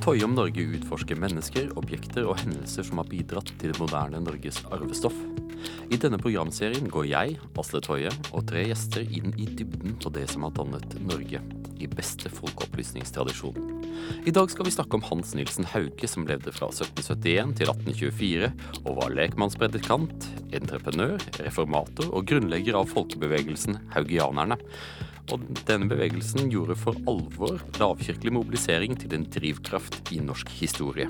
Toye om Norge utforsker mennesker, objekter og hendelser som har bidratt til det moderne Norges arvestoff. I denne programserien går jeg, Asle Toje, og tre gjester inn i dybden på det som har dannet Norge, i beste folkeopplysningstradisjon. I dag skal vi snakke om Hans Nilsen Hauge, som levde fra 1771 til 1824, og var lekmannspredikant, entreprenør, reformator og grunnlegger av folkebevegelsen haugianerne. Og denne bevegelsen gjorde for alvor lavkirkelig mobilisering til en drivkraft i norsk historie.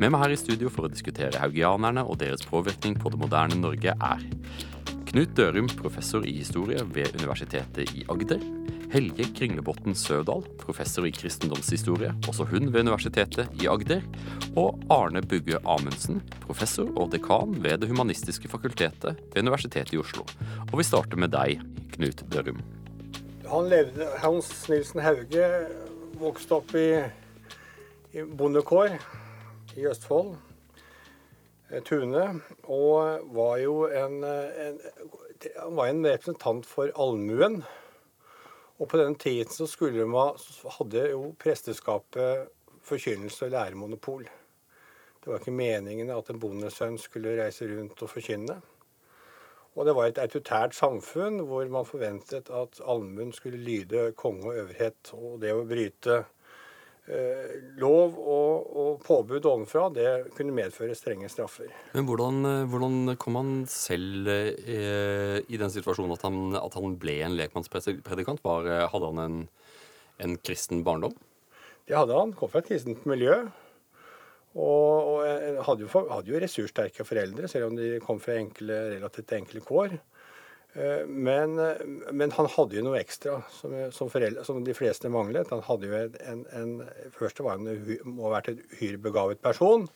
Med meg her i studio for å diskutere haugianerne og deres påvirkning på det moderne Norge er Knut Dørum, professor i historie ved Universitetet i Agder. Helge Kringlebotn Sødal, professor i kristendomshistorie, også hun ved Universitetet i Agder. Og Arne Bugge Amundsen, professor og dekan ved Det humanistiske fakultetet ved Universitetet i Oslo. Og vi starter med deg, Knut Dørum. Han levde, Hans Nilsen Hauge vokste opp i, i bondekår i Østfold, Tune, og var jo en, en, han var en representant for allmuen. Og på den tiden så skulle så hadde jo presteskapet forkynnelse og læremonopol. Det var ikke meningen at en bondesønn skulle reise rundt og forkynne. Og det var et autoritært samfunn hvor man forventet at allmuen skulle lyde konge og øverhet. Og det å bryte eh, lov og, og, påbud ovenfra, det kunne medføre strenge straffer. Men hvordan, eh, hvordan kom han selv eh, i den situasjonen at han, at han ble en lekmannspredikant? Var, eh, hadde han en, en kristen barndom? Det hadde han. Kom fra et kristent miljø. Og, og hadde, jo, hadde, jo, ressurssterke foreldre, selv om de kom fra enkle, relativt enkle kår. Eh, men, men, han hadde jo noe ekstra som, som, foreldre, som de fleste manglet. Han hadde jo en, en Først var han må ha vært en uhyre begavet person.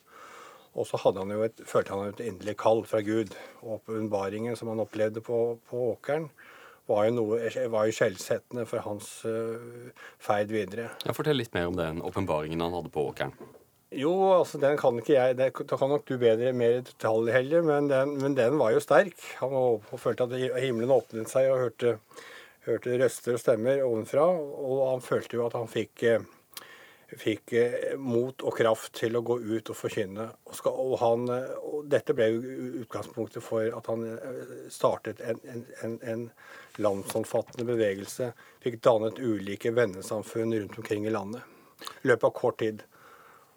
Og så hadde han jo et, følte han et inderlig kall fra Gud. Og åpenbaringen som han opplevde på, på åkeren, var jo, noe, jo skjellsettende for hans uh, ferd videre. Fortell litt mer om den åpenbaringen han hadde på åkeren. Jo, altså den kan ikke jeg. Det kan nok du bedre mer i detalj, heller, Men den, men den var jo sterk. Han følte at himmelen åpnet seg og hørte, hørte røster og stemmer ovenfra. Og han følte jo at han fikk, eh, fikk eh, mot og kraft til å gå ut og forkynne. Og, skal, og, han, og dette ble jo utgangspunktet for at han startet startet en, en, en landsomfattende bevegelse. Fikk dannet ulike vennesamfunn rundt omkring i landet. I løpet av kort tid.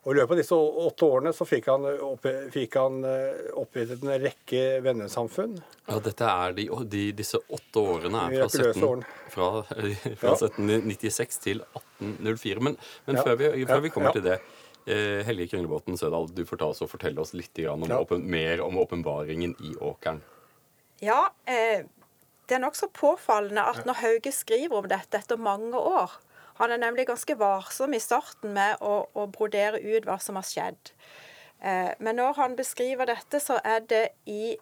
Og I løpet av disse åtte årene så fikk han, opp, fikk han eh, opprettet en rekke vennesamfunn. Ja, dette er de, de, Disse åtte årene er fra, 17, fra, fra ja. 1796 til 1804. Men, men ja. før, vi, før, vi, kommer ja. til det eh, Helge Kringlebotn Sødal, du får ta oss og fortelle oss litt om, åpen, mer om åpenbaringen i åkeren. Ja, eh, det er nokså påfallende at når Hauge skriver om dette etter mange år, han er nemlig ganske varsom i starten med å, å brodere ut hva som har skjedd. Eh, men når han beskriver dette, så er det i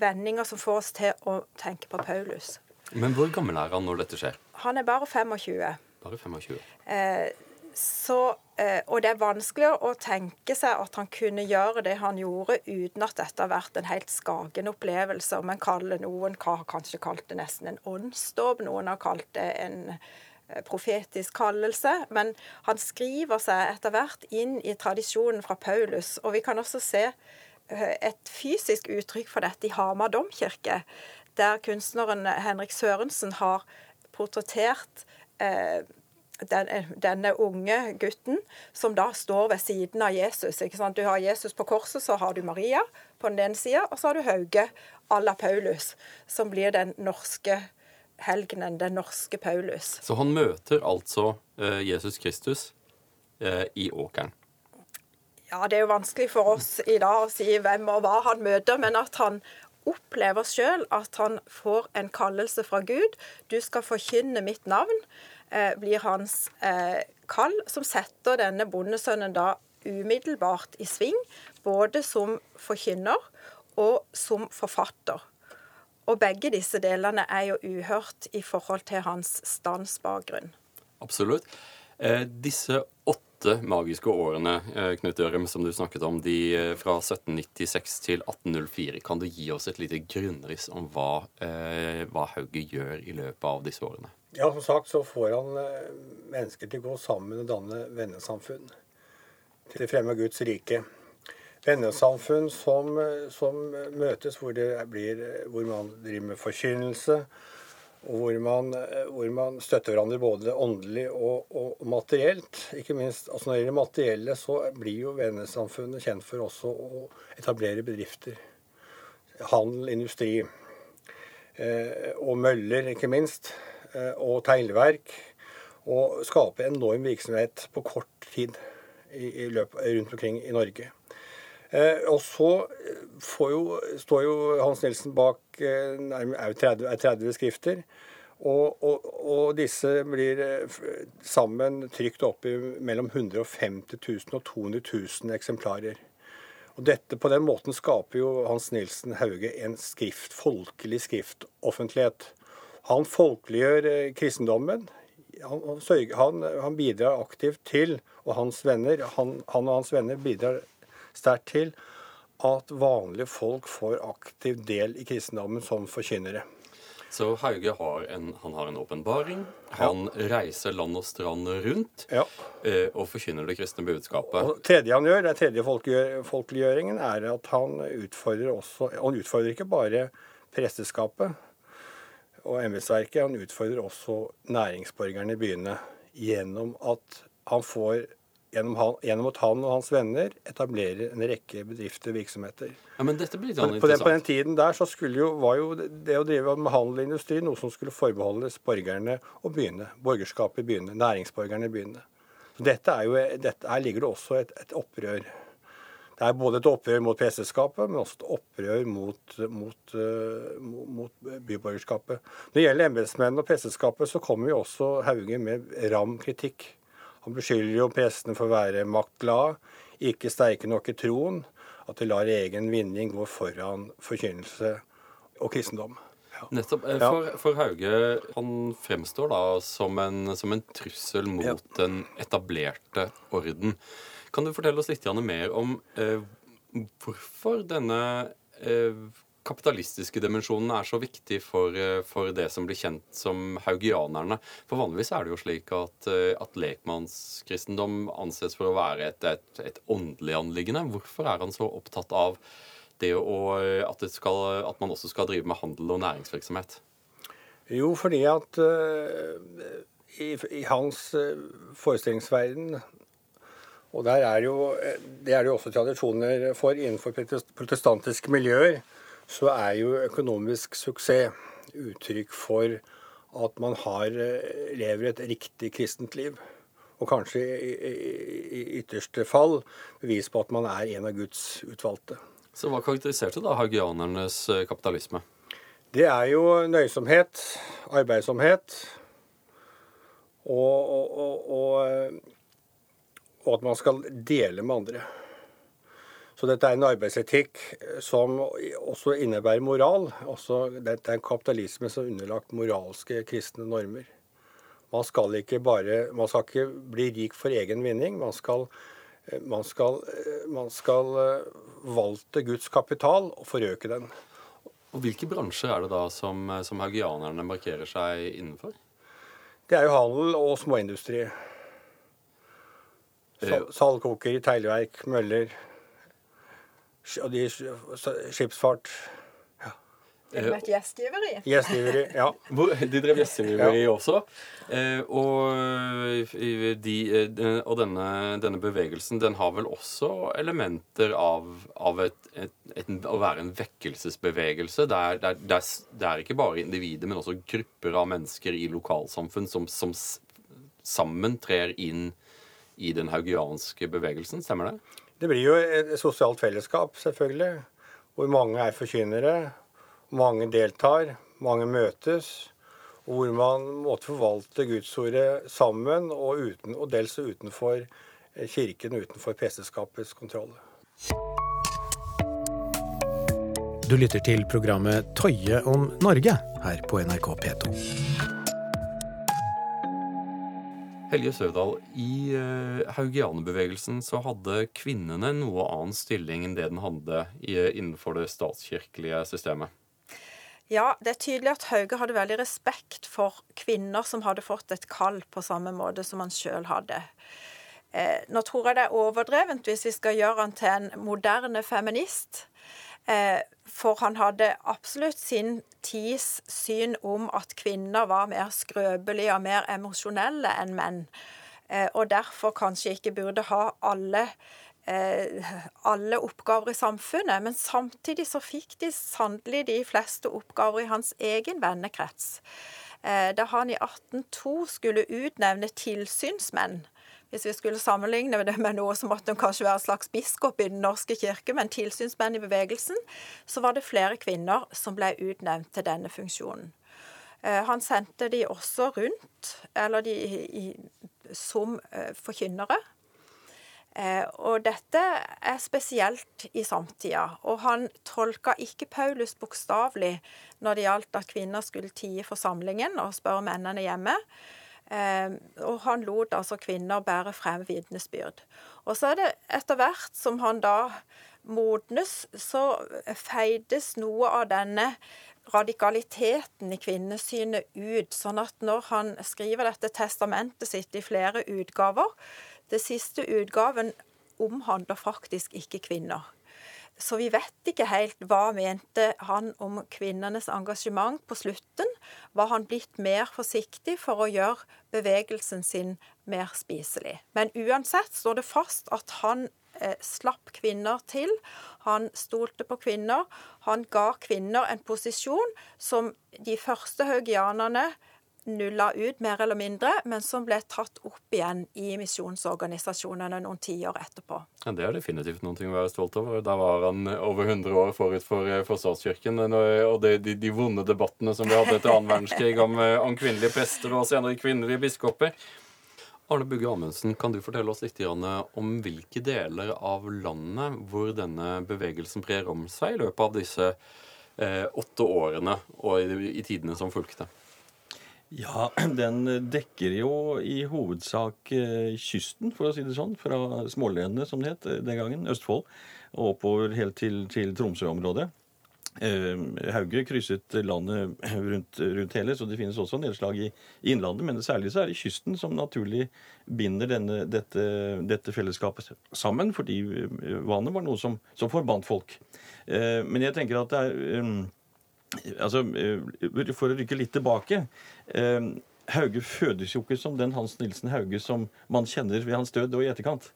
vendinger som får oss til å tenke på Paulus. Men hvor gammel er han når dette skjer? Han er bare 25. Bare 25. Eh, så, eh, og det er vanskelig å tenke seg at han kunne gjøre det han gjorde uten at dette har vært en helt skagen opplevelse. Om en kaller noen har kanskje kalt det nesten en åndsdåp, noen har kalt det en profetisk kallelse, men han skriver seg etter hvert inn i tradisjonen fra Paulus. Og vi kan også se eh, et fysisk uttrykk for dette i Hamar domkirke, der kunstneren Henrik Sørensen har portrettert eh, denne unge gutten som da står ved siden av Jesus. Du har Jesus på korset, så har du Maria på den ene sida, og så har du Hauge à la Paulus, som blir den norske helgenen, den norske Paulus. Så han møter altså eh, Jesus Kristus eh, i åkeren? Ja, det er jo vanskelig for oss i dag å si hvem og hva han møter, men at han opplever sjøl at han får en kallelse fra Gud. Du skal forkynne mitt navn, eh, blir hans eh, kall, som setter denne bondesønnen da umiddelbart i sving, både som forkynner og som forfatter. Og begge disse delene er jo uhørt i forhold til hans standsbakgrunn. Absolutt. Eh, disse åtte magiske årene eh, Knut Ørum, som du snakket om, de eh, fra 1796 til 1804, kan du gi oss et lite grunnriss om hva, eh, hva Hauge gjør i løpet av disse årene? Ja, som sagt så får han eh, mennesker til å gå sammen og danne vennesamfunn. til fremme av Guds rike. Vennesamfunn som, som møtes, hvor, blir, hvor, man driver med forkynnelse, og hvor man, hvor man støtter hverandre både åndelig og, og, materielt. Ikke minst, altså Når det gjelder materielle, så blir jo vennesamfunnet kjent for også å etablere bedrifter. Handel, industri. Eh, og møller, ikke minst. Eh, og teglverk. Og skape enorm virksomhet på kort tid i, i løpet, rundt omkring i Norge. Eh, og så jo, står jo Hans Nilsen bak eh, 30, 30 skrifter. Og, og, og, disse blir eh, sammen trykt opp i mellom 150 000 og 200 000 eksemplarer. Og dette På den måten skaper jo Hans Nilsen Hauge en skrift, folkelig skriftoffentlighet. Han folkeliggjør eh, kristendommen. Han, han, han, bidrar aktivt til, og hans venner, han, han og hans venner bidrar sterkt til at vanlige folk får aktiv del i kristendommen som forkynnere. Så Hauge har en, han har en åpenbaring. Han ja. reiser land og strand rundt ja. eh, og forkynner det kristne budskapet. Og tredje han gjør, Den tredje folkeliggjøringen er at han utfordrer også Han utfordrer ikke bare presteskapet og embetsverket, han utfordrer også næringsborgerne i byene gjennom at han får gjennom, han, gjennom, at han og hans venner etablerer en rekke bedrifter og virksomheter. Ja, men dette blir sånn på, den, på den tiden der så jo, var jo det å drive med handel og industri noe som skulle forbeholdes borgerne og byene. Borgerskapet i byene. Næringsborgerne i byene. Så dette er jo, dette, Her ligger det også et, et opprør. Det er både et opprør mot presteskapet, men også et opprør mot, mot, uh, mot byborgerskapet. Når det gjelder embetsmennene og presteskapet, så kommer jo også Hauge med ram kritikk. Han beskylder jo prestene for å være maktglade, ikke sterke nok i troen, at de lar egen vinning gå foran forkynnelse og kristendom. Ja. Nettopp. Eh, for, for, Hauge han fremstår da som en, som en trussel mot ja. den etablerte orden. Kan du fortelle oss litt mer om eh, hvorfor denne eh, kapitalistiske dimensjonen er så viktig for, eh, for, det som blir kjent som haugianerne. For vanligvis er det jo slik at, eh, at lekmannskristendom anses for å være et, et, et, åndelig anliggende. Hvorfor er han så opptatt av det å, at, det skal, at, man også skal drive med handel og næringsvirksomhet? Jo, fordi at uh, i, i, hans forestillingsverden og der er jo, Det er det jo også tradisjoner for innenfor protestantiske miljøer så er jo økonomisk suksess uttrykk for at man har, eh, lever et riktig kristent liv. Og kanskje i, ytterste fall bevis på at man er en av Guds utvalgte. Så hva karakteriserte da haugianernes eh, kapitalisme? Det er jo nøysomhet, arbeidsomhet og, og, og, og at man skal dele med andre. Så dette er en arbeidsetikk som også innebærer moral. Også dette er en kapitalisme som er underlagt moralske kristne normer. Man skal ikke bare Man skal ikke bli rik for egen vinning. Man skal, man skal, man skal eh, valgte Guds kapital og forøke den. Og Hvilke bransjer er det da som, som haugianerne markerer seg innenfor? Det er jo handel og småindustri. Eh, salgkoker, teglverk, møller og de skipsfart. Ja. Har vært gjestgiveri? Gjestgiveri, ja. De drev gjestgiveri ja. også. Eh, og, de, eh, og denne, denne, bevegelsen den har vel også elementer av, av et, et, et, å være en vekkelsesbevegelse. Det er, det, er, det er, ikke bare individer, men også grupper av mennesker i lokalsamfunn som, som sammen trer inn i den haugianske bevegelsen. Stemmer det? Det blir jo et sosialt fellesskap, selvfølgelig, hvor mange er forkynnere. Mange deltar, mange møtes. Og hvor man måtte forvalte Gudsordet sammen, og, uten, og dels utenfor kirken, utenfor presteskapets kontroll. Du lytter til programmet Tøye om Norge her på NRK P2. Helge Søvdal, i uh, haugianerbevegelsen så hadde kvinnene noe annen stilling enn det den hadde innenfor det statskirkelige systemet. Ja, det er tydelig at Hauge hadde veldig respekt for kvinner som hadde fått et kall på samme måte som han sjøl hadde. eh, Nå tror jeg det er overdrevent hvis vi skal gjøre han til en moderne feminist. Eh, for han hadde absolutt sin tids syn om at kvinner var mer skrøpelige og mer emosjonelle enn menn. Eh, og derfor kanskje ikke burde ha alle Eh, alle oppgaver i samfunnet. Men samtidig så fikk de sannelig de fleste oppgaver i hans egen vennekrets. Da han i 1802 skulle utnevne tilsynsmenn hvis vi skulle sammenligne det med noe som måtte kanskje være en slags biskop i Den norske kirke, men tilsynsmenn i bevegelsen, så var det flere kvinner som ble utnevnt til denne funksjonen. Eh, han sendte de også rundt, eller de i, som forkynnere. Eh, og dette er spesielt i samtida. Og han tolka ikke Paulus bokstavelig når det gjaldt at kvinner skulle tie forsamlingen og spørre mennene hjemme. Eh, og han lot altså kvinner bære frem vitnesbyrd. Og så er det etter hvert som han da modnes, så feides noe av denne radikaliteten i kvinnesynet ut. Sånn at når han skriver dette testamentet sitt i flere utgaver, det siste utgaven omhandler faktisk ikke kvinner. Så vi vet ikke helt hva mente han om kvinnenes engasjement på slutten. Var han blitt mer forsiktig for å gjøre bevegelsen sin mer spiselig? Men uansett står det fast at han eh, slapp kvinner til. Han stolte på kvinner. Han ga kvinner en posisjon som de første haugianerne nulla ut, mer eller mindre, men som ble tatt opp igjen i misjonsorganisasjonene noen tiår etterpå. Ja, Det er definitivt noe å være stolt over. Da var han over 100 år forut for, eh, for statskirken. Og de, de, de, vonde debattene som vi hadde etter annen verdenskrig om, eh, om, kvinnelige prester og senere kvinnelige biskoper. Arne Bugge Amundsen, kan du fortelle oss litt om hvilke deler av landet hvor denne bevegelsen brer om seg i løpet av disse eh, åtte årene og i tidene som fulgte? Ja, den dekker jo i hovedsak eh, kysten, for å si det sånn. Fra smålenene, som det het eh, den gangen, Østfold, og oppover helt til, til Tromsø-området. Eh, Hauge krysset landet rundt, rundt, hele, så det finnes også nedslag i, i, innlandet. Men særlig så er det kysten som naturlig binder denne, dette, dette, fellesskapet sammen, fordi vannet var noe som, som forbandt folk. Men jeg tenker at det er altså, For å rykke litt tilbake Hauge fødes jo ikke som den Hans Nilsen Hauge som man kjenner ved hans død og i etterkant.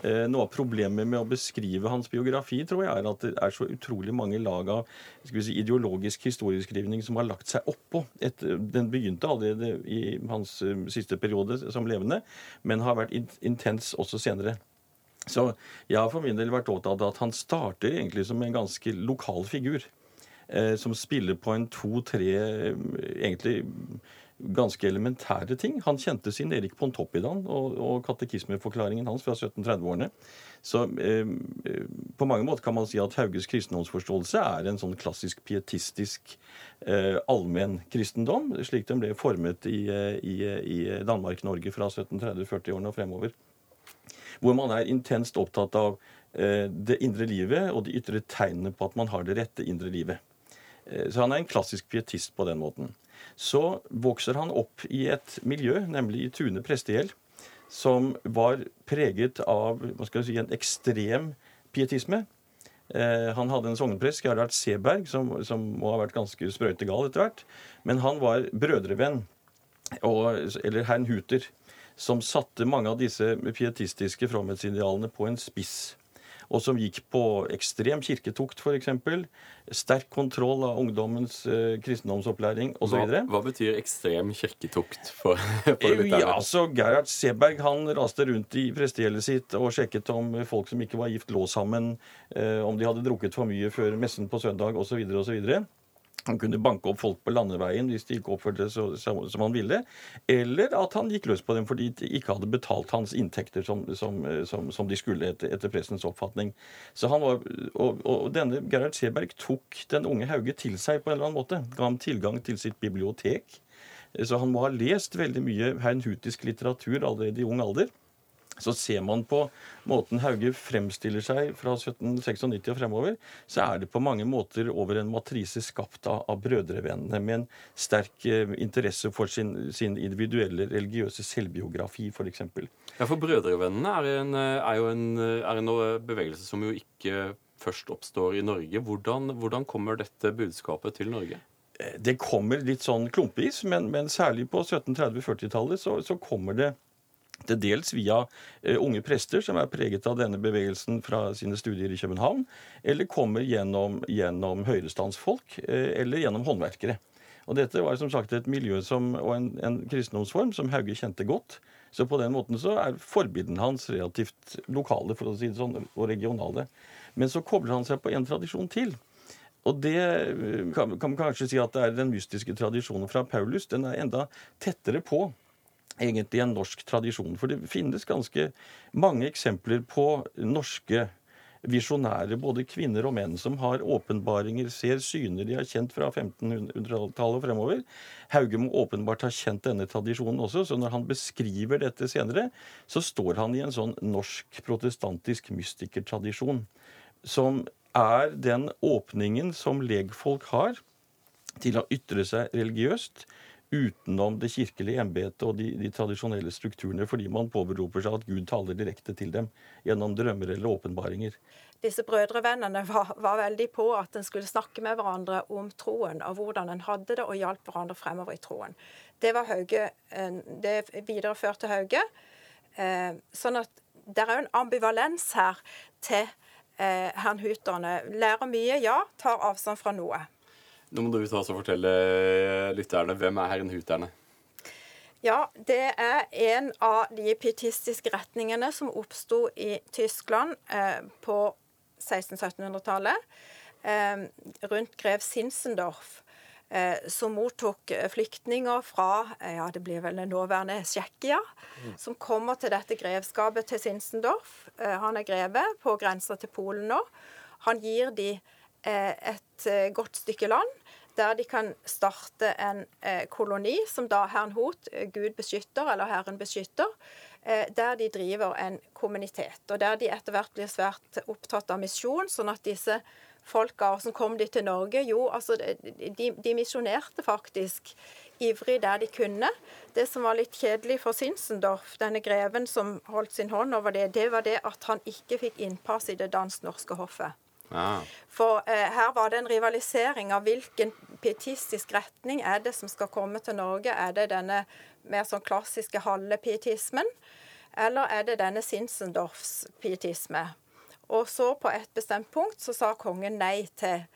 Eh, noe av problemet med å beskrive hans biografi tror jeg er at det er så utrolig mange lag av si, ideologisk historieskrivning som har lagt seg oppå. Et, den begynte allerede i hans siste periode som levende, men har vært intens også senere. Så jeg har for min del vært opptatt av at han starter egentlig som en ganske lokal figur. Eh, som spiller på en to-tre eh, egentlig ganske elementære ting. Han kjente sin Erik Pontoppidan og, og katekismeforklaringen hans fra 1730-årene. Så eh, på mange måter kan man si at Hauges kristendomsforståelse er en sånn klassisk pietistisk eh, allmennkristendom, slik den ble formet i, eh, i, i Danmark-Norge fra 1730-40-årene og fremover. Hvor man er intenst opptatt av eh, det indre livet og de ytre tegnene på at man har det rette indre livet. Eh, så han er en klassisk pietist på den måten. Så vokser han opp i et miljø, nemlig i Tune prestegjeld, som var preget av hva skal si, en ekstrem pietisme. Eh, han hadde en sogneprest, Gerhard Seberg, som, som, må ha vært ganske sprøytegal etter hvert. Men han var brødrevenn, og, eller herrnhuter, som satte mange av disse pietistiske fromhetsidealene på en spiss og som gikk på ekstrem kirketukt, f.eks. Sterk kontroll av ungdommens eh, kristendomsopplæring osv. Hva, hva betyr ekstrem kirketukt for, for Ja, så Gerhard Seberg han raste rundt i prestegjeldet sitt og sjekket om folk som ikke var gift, lå sammen, eh, om de hadde drukket for mye før messen på søndag osv. osv. Han kunne banke opp folk på landeveien hvis de ikke oppførte seg som han ville. Eller at han gikk løs på dem fordi de ikke hadde betalt hans inntekter som, som, som, som de skulle etter, etter, pressens oppfatning. Så han var, og, og denne Gerhard Seberg tok den unge Hauge til seg på en eller annen måte. Ga ham tilgang til sitt bibliotek. Så han må ha lest veldig mye heinhutisk litteratur allerede i ung alder. Så ser man på måten Hauge fremstiller seg fra 1796 og fremover, så er det på mange måter over en matrise skapt av, av brødrevennene, med en sterk eh, interesse for sin, sin individuelle religiøse selvbiografi, f.eks. Ja, for Brødrevennene er, en, er jo en, er en bevegelse som jo ikke først oppstår i Norge. Hvordan, hvordan kommer dette budskapet til Norge? Eh, det kommer litt sånn klumpvis, men, men særlig på 1730-40-tallet så, så kommer det til dels via eh, unge prester som er preget av denne bevegelsen fra sine studier i København, eller kommer gjennom, gjennom høyrestandsfolk, eh, eller gjennom håndverkere. Og Dette var som sagt et miljø som, og en, en kristendomsform som Hauge kjente godt. Så på den måten så er forbildene hans relativt lokale for å si det sånn, og regionale. Men så kobler han seg på en tradisjon til. Og det eh, kan man kanskje si at det er den mystiske tradisjonen fra Paulus. Den er enda tettere på egentlig en norsk tradisjon. For det finnes ganske mange eksempler på norske visjonære, både kvinner og menn, som har åpenbaringer, ser syner de har kjent fra 1500-tallet og fremover. Hauge må åpenbart ha kjent denne tradisjonen også, så når han beskriver dette senere, så står han i en sånn norsk protestantisk mystikertradisjon, som er den åpningen som legfolk har til å ytre seg religiøst utenom det kirkelige embetet og de, de, tradisjonelle strukturene, fordi man påberoper seg at Gud taler direkte til dem gjennom drømmer eller åpenbaringer. Disse brødrevennene var, var veldig på at en skulle snakke med hverandre om troen, og hvordan en hadde det, og hjalp hverandre fremover i troen. Det var Hauge, eh, det videreførte Hauge. Eh, sånn at det er en ambivalens her til herrn Huterne. Lærer mye, ja. Tar avstand fra noe. Nå må du ta oss og fortelle lytterne hvem er herren Huterne? Ja, det er en av de pietistiske retningene som oppsto i Tyskland eh, på 1600-1700-tallet. Eh, rundt grev Sinsendorf, eh, som mottok flyktninger fra ja, det blir vel nåværende Tsjekkia, mm. som kommer til dette grevskapet til Sinsendorf. Eh, han er greve på grensa til Polen nå. Han gir de eh, et eh, godt stykke land der de kan starte en eh, koloni, som da Herren Hot, eh, Gud beskytter, eller Herren beskytter, der de driver en kommunitet. Og der de etter hvert blir svært opptatt av misjon, sånn at disse folka som kom de til Norge, jo, altså de, de misjonerte faktisk ivrig der de kunne. Det som var litt kjedelig for Sinsendorf, denne greven som holdt sin hånd over det, det var det at han ikke fikk innpass i det dansk-norske hoffet. For eh, her var det en rivalisering av hvilken pietistisk retning er det som skal komme til Norge. Er det denne mer sånn klassiske hallepietismen, eller er det denne Sinsendorfs pietisme? Og så på et bestemt punkt så sa kongen nei til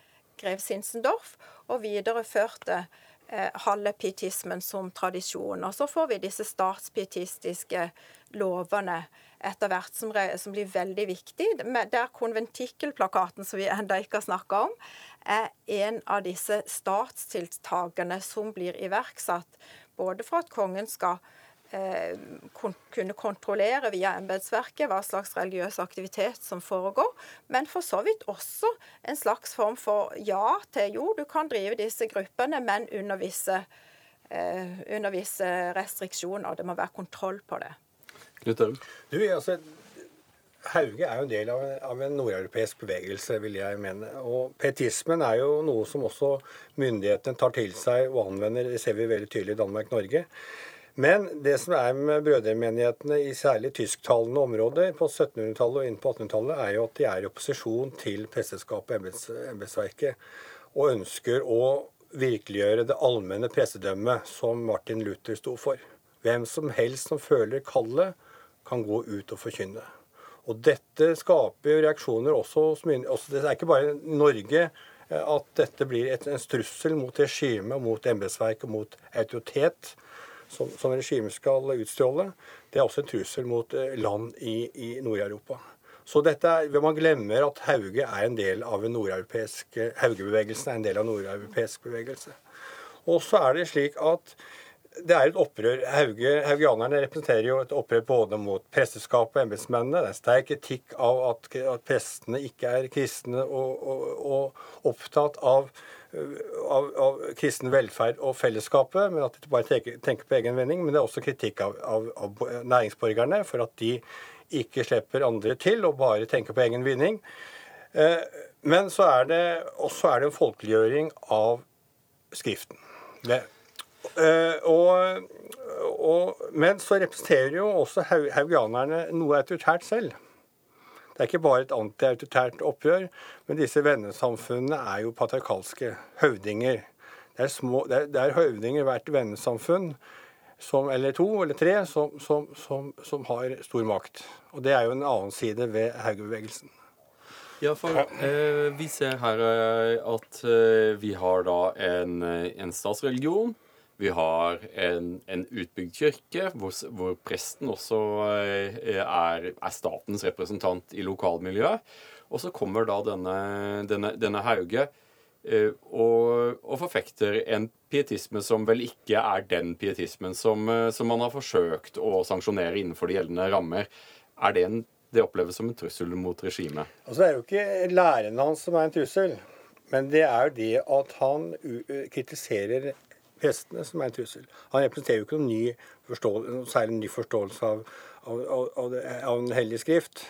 grev Sinsendorf, og videreførte eh, hallepietismen som tradisjon. Og så får vi disse statspietistiske lovene etter hvert som, som, blir veldig viktig. Der konventikkelplakaten, som vi ennå ikke har snakka om, er en av disse statstiltakene som blir iverksatt. Både for at kongen skal eh, kunne kontrollere via embetsverket hva slags religiøs aktivitet som foregår, men for så vidt også en slags form for ja til jo, du kan drive disse gruppene, men under visse, eh, under visse restriksjoner. Det må være kontroll på det. Du, altså, Hauge er jo en del av, av en nordeuropeisk bevegelse, vil jeg mene. Og pietismen er jo noe som også myndighetene tar til seg og anvender. Det ser vi veldig tydelig i Danmark-Norge. Men det som er med brødremenighetene i særlig tysktalende områder på 1700-tallet og inn på 1800-tallet, er jo at de er i opposisjon til presteskapet og embetsverket, og ønsker å virkeliggjøre det allmenne pressedømmet som Martin Luther sto for. Hvem som helst som føler kallet, kan gå ut og forkynne. Og dette skaper reaksjoner også hos myndighetene. Det er ikke bare Norge eh, at dette blir et, en strussel mot regimet, mot embetsverk mot autoritet som, som regimet skal utstråle. Det er også en trussel mot eh, land i, i Nord-Europa. Så dette er, Man glemmer at Hauge er en del av en nordeuropeisk Haugebevegelsen er en del av en nordeuropeisk bevegelse. Og så er det slik at det er et opprør. Hauge, Haugianerne representerer jo et opprør både mot presteskapet og embetsmennene. Det er sterk kritikk av at, at prestene ikke er kristne og, og, og, opptatt av av, av kristen velferd og fellesskapet, men at de bare tenker, tenker på egen vending. Men det er også kritikk av, av, næringsborgerne for at de ikke slipper andre til og bare tenker på egen vinning. Eh, men så er det også er det en folkeliggjøring av Skriften. Det, og, og, men så representerer jo også haugianerne noe autoritært selv. Det er ikke bare et antiautoritært opprør, men disse vennesamfunnene er jo patriarkalske høvdinger. Det er, små, det er, det er høvdinger hvert vennesamfunn, som, eller to eller tre, som, som, som, har stor makt. Og det er jo en annen side ved Hauge-bevegelsen. Ja, for eh, vi ser her eh, at eh, vi har da en, eh, en statsreligion vi har en, en utbygd kirke, hvor, hvor presten også eh, er, er, statens representant i lokalmiljøet. Og så kommer da denne, denne, denne Hauge eh, og, og, forfekter en pietisme som vel ikke er den pietismen som, eh, som man har forsøkt å sanksjonere innenfor de gjeldende rammer. Er det en det oppleves som en trussel mot regimet? Altså, det er jo ikke læreren hans som er en trussel, men det er jo det at han kritiserer prestene som er en trussel. Han representerer jo ikke noen, noen særlig ny forståelse av, av, av, av Den hellige skrift.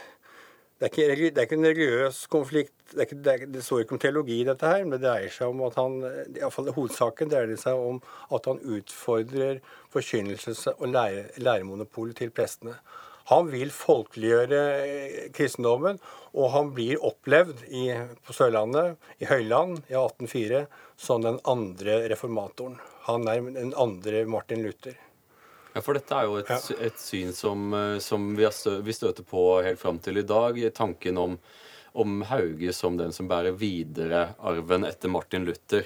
Det er, ikke, det er, ikke, en religiøs konflikt. Det, ikke, det, det, står ikke om teologi, i dette her, men det dreier seg om at han iallfall hovedsaken dreier det seg om at han utfordrer forkynnelses- og lære, læremonopolet til prestene. Han vil folkeliggjøre eh, kristendommen, og han blir opplevd i, på Sørlandet, i Høyland, i 1804, som den andre reformatoren. Han er den andre Martin Luther. Ja, for dette er jo et, ja. et syn som, eh, som vi, stø, vi, støter på helt fram til i dag. Tanken om, om, Hauge som den som bærer videre arven etter Martin Luther.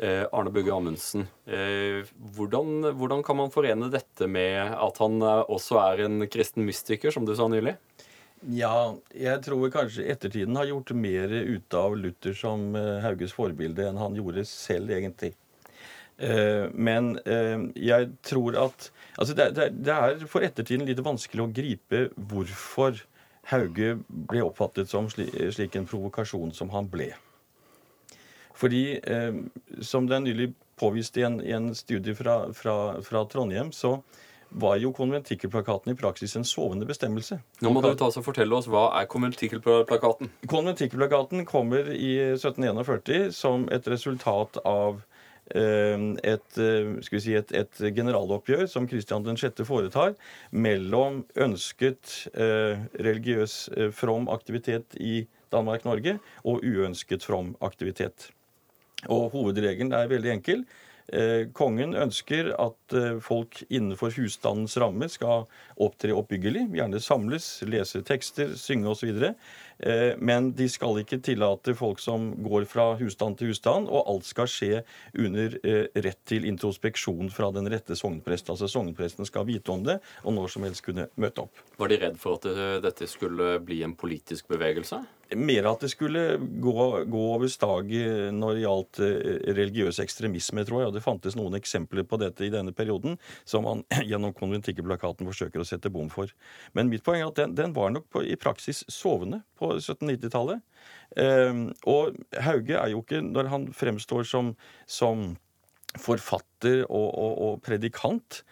Eh, Arne Bugge Amundsen, eh, hvordan, hvordan, kan man forene dette med at han eh, også er en kristen mystiker, som du sa nylig? Ja, jeg tror kanskje ettertiden har gjort mer ut av Luther som eh, Hauges forbilde enn han gjorde selv, egentlig. Eh, men eh, jeg tror at Altså, det, det er for ettertiden litt vanskelig å gripe hvorfor Hauge ble oppfattet som slik en provokasjon som han ble. Fordi, som det er nylig påvist i en, i en studie fra, fra, fra Trondheim, så var jo konventikkelplakaten i praksis en sovende bestemmelse. Nå må du ta og fortelle oss, Hva er konventikkelplakaten? Konventikkelplakaten kommer i 1741 som et resultat av eh, et, eh, si, et, et, generaloppgjør som Kristian 6. foretar mellom ønsket eh, religiøs eh, from aktivitet i Danmark-Norge og uønsket from aktivitet. Og Hovedregelen er veldig enkel. Eh, kongen ønsker at eh, folk innenfor husstandens ramme skal opptre oppbyggelig, gjerne samles, lese tekster, synge osv. Eh, men de skal ikke tillate folk som går fra husstand til husstand, og alt skal skje under rett til introspeksjon fra den rette sognprest. Altså sognpresten skal vite om det, og når som helst kunne møte opp. Var de redd for at dette skulle bli en politisk bevegelse? mer at det skulle gå, gå over stag når det gjaldt eh, religiøs ekstremisme, tror jeg. Og det fantes noen eksempler på dette i denne perioden som man gjennom konventikkelplakaten forsøker å sette bom for. Men mitt poeng er at den, den var nok på, i praksis sovende på 1790-tallet. Eh, og Hauge er jo ikke, når han fremstår som, som forfatter og, og, og predikant,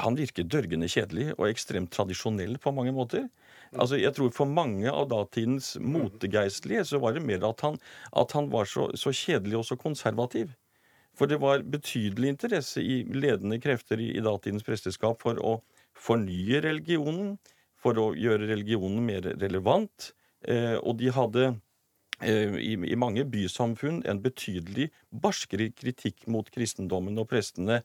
han virker dørgende kjedelig og ekstremt tradisjonell på mange måter. Altså, jeg tror For mange av datidens motegeistlige så var det mer at han, at han var så, så, kjedelig og så konservativ. For det var betydelig interesse i ledende krefter i, i datidens presteskap for å fornye religionen, for å gjøre religionen mer relevant. Eh, og de hadde eh, i, mange bysamfunn en betydelig barskere kritikk mot kristendommen og prestene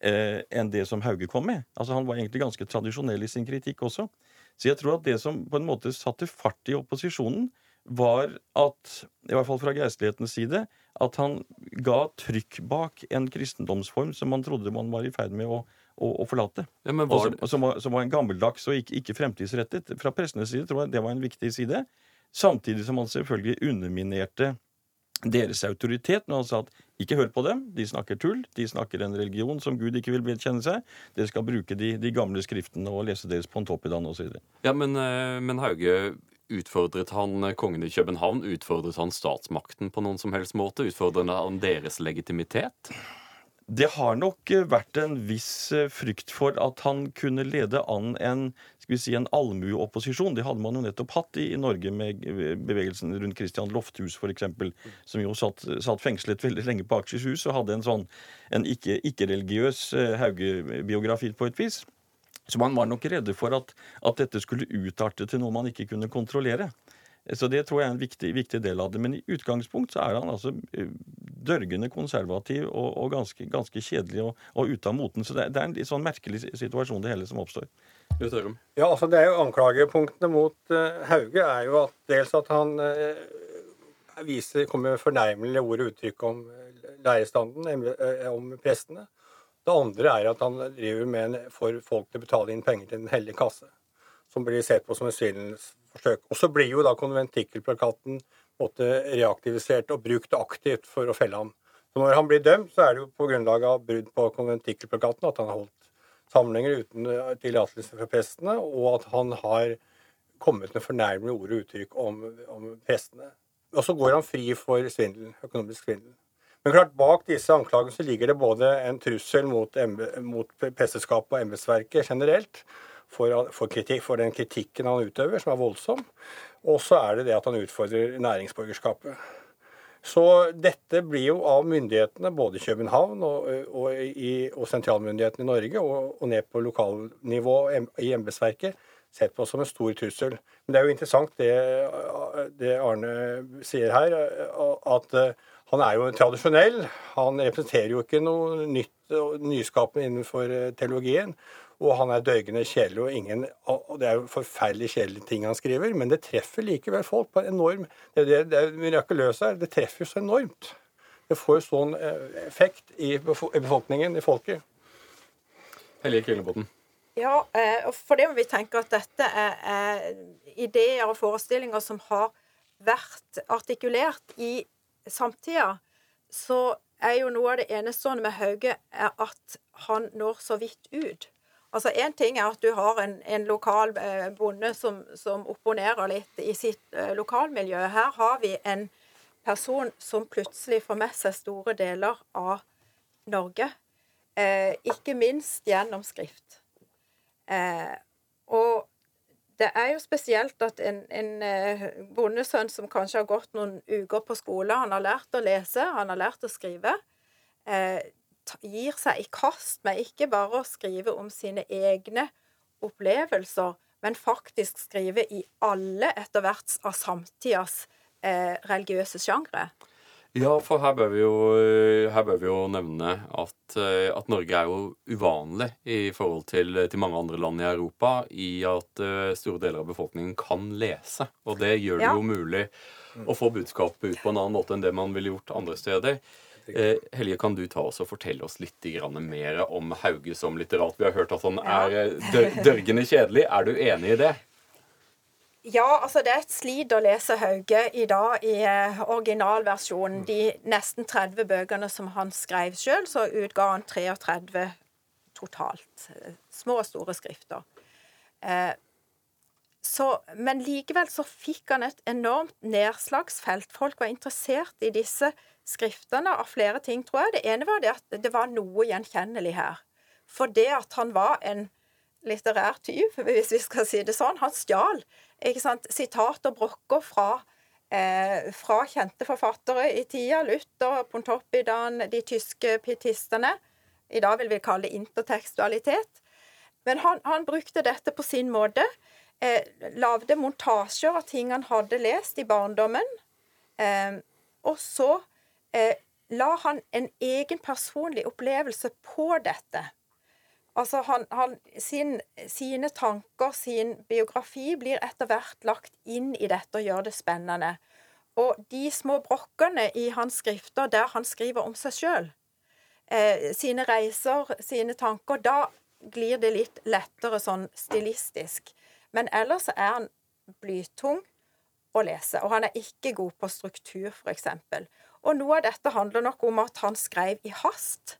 eh, enn det som Hauge kom med. Altså Han var egentlig ganske tradisjonell i sin kritikk også. Så jeg tror at det som på en måte satte fart i opposisjonen, var at, i hvert fall fra geistlighetens side, at han ga trykk bak en kristendomsform som man trodde man var i ferd med å, å, å forlate. Ja, var... som, som, var, som, var, en gammeldags og ikke, ikke, fremtidsrettet. Fra pressenes side tror jeg det var en viktig side. Samtidig som man selvfølgelig underminerte deres autoritet når han sa at ikke hør på dem, de snakker tull, de snakker en religion som Gud ikke vil vedkjenne seg. Dere skal bruke de, de gamle skriftene og lese deres pontoppidan osv. Ja, men, eh, men Hauge Utfordret han kongen i København? Utfordret han statsmakten på noen som helst måte? Utfordret han deres legitimitet? Det har nok eh, vært en viss eh, frykt for at han kunne lede an en skal vi si, en allmueopposisjon. Det hadde man jo nettopp hatt i, i Norge med bevegelsen rundt Christian Lofthus f.eks., som jo satt, satt, fengslet veldig lenge på Akershus og hadde en sånn en ikke-religiøs ikke eh, Hauge-biografi på et vis. Så man var nok redde for at, at dette skulle utarte til noe man ikke kunne kontrollere. Så det tror jeg er en viktig, viktig, del av det. Men i utgangspunkt så er han altså eh, dørgende konservativ og, og ganske, ganske, kjedelig og, og ute av moten. Så det, det, er en litt sånn merkelig situasjon det hele som oppstår. Ja, altså det er jo Anklagepunktene mot uh, Hauge er jo at dels at han uh, viser, kommer med fornærmelige ord og uttrykk om lærestanden, om prestene. Det andre er at han driver med en, får folk til å betale inn penger til Den hellige kasse, som blir sett på som et svindelsforsøk. Og så blir jo da konventikkelplakaten reaktivisert og brukt aktivt for å felle ham. Så når han blir dømt, så er det jo på grunnlag av brudd på konventikkelplakaten at han har holdt samlinger uten eh, tillatelse fra prestene, og at han har kommet med fornærmende ord og uttrykk om, om prestene. Og så går han fri for svindel, økonomisk svindel. Men klart, bak disse anklagene så ligger det både en trussel mot, mot presteskapet og embetsverket generelt, for, for, kritikk, for, den kritikken han utøver, som er voldsom. Og så er det det at han utfordrer næringsborgerskapet. Så dette blir jo av myndighetene, både i København og, og, i, og sentralmyndighetene i Norge, og, og ned på lokalnivå i embetsverket, sett på som en stor trussel. Men det er jo interessant det, det Arne sier her, at han er jo tradisjonell. Han representerer jo ikke noe nytt og nyskapende innenfor teologien. Og han er døygende kjedelig, og, ingen, og det er jo forferdelig kjedelige ting han skriver, men det treffer likevel folk på en enorm Det, det, det mirakuløse her, det treffer så enormt. Det får jo sånn eh, effekt i befolkningen, i folket. Hellige Killebotn. Ja, eh, for det må vi tenke at dette er ideer og forestillinger som har vært artikulert i samtida. Så er jo noe av det enestående med Hauge er at han når så vidt ut. Altså Én ting er at du har en, en lokal eh, bonde som, som, opponerer litt i sitt eh, lokalmiljø. Her har vi en person som plutselig får med seg store deler av Norge. Eh, ikke minst gjennom skrift. Eh, og det er jo spesielt at en, en eh, bondesønn som kanskje har gått noen uker på skole, han har lært å lese, han har lært å skrive, eh, gir seg i kast med ikke bare å skrive om sine egne opplevelser, men faktisk skrive i alle etter hvert av samtidas eh, religiøse sjangre. Ja, for her bør vi jo, bør vi jo nevne at, eh, at, Norge er jo uvanlig i forhold til, til, mange andre land i Europa i at uh, store deler av befolkningen kan lese. Og det gjør det ja. jo mulig å få budskapet ut på en annen måte enn det man ville gjort andre steder. Eh, Helge, kan du ta oss og fortelle oss litt mer om Hauge som litterat? Vi har hørt at han er eh, dør dørgende kjedelig. Er du enig i det? Ja, altså det er et slit å lese Hauge i dag i eh, originalversjonen. De nesten 30 bøkene som han skrev sjøl, så utga han 33 totalt. Små og store skrifter. Eh, så, men likevel så fikk han et enormt nedslagsfelt. Folk var interessert i disse skriftene av flere ting, tror jeg. Det ene var det at det var noe gjenkjennelig her. For det at han var en litterær tyv, hvis vi skal si det sånn. Han stjal ikke sant, sitat og brokker fra, eh, fra kjente forfattere i tida. Luther, Pontoppidan, de tyske pietistene. I dag vil vi kalle det intertekstualitet. Men han, han brukte dette på sin måte. Eh, lagde montasjer av ting han hadde lest i barndommen. Eh, og så eh, la han en egen personlig opplevelse på dette. Altså han, han, sin, sine tanker, sin biografi, blir etter hvert lagt inn i dette og gjør det spennende. Og de små brokkene i hans skrifter der han skriver om seg sjøl, eh, sine reiser, sine tanker, da glir det litt lettere sånn stilistisk. Men ellers er han blytung å lese, og han er ikke god på struktur, f.eks. Og noe av dette handler nok om at han skrev i hast.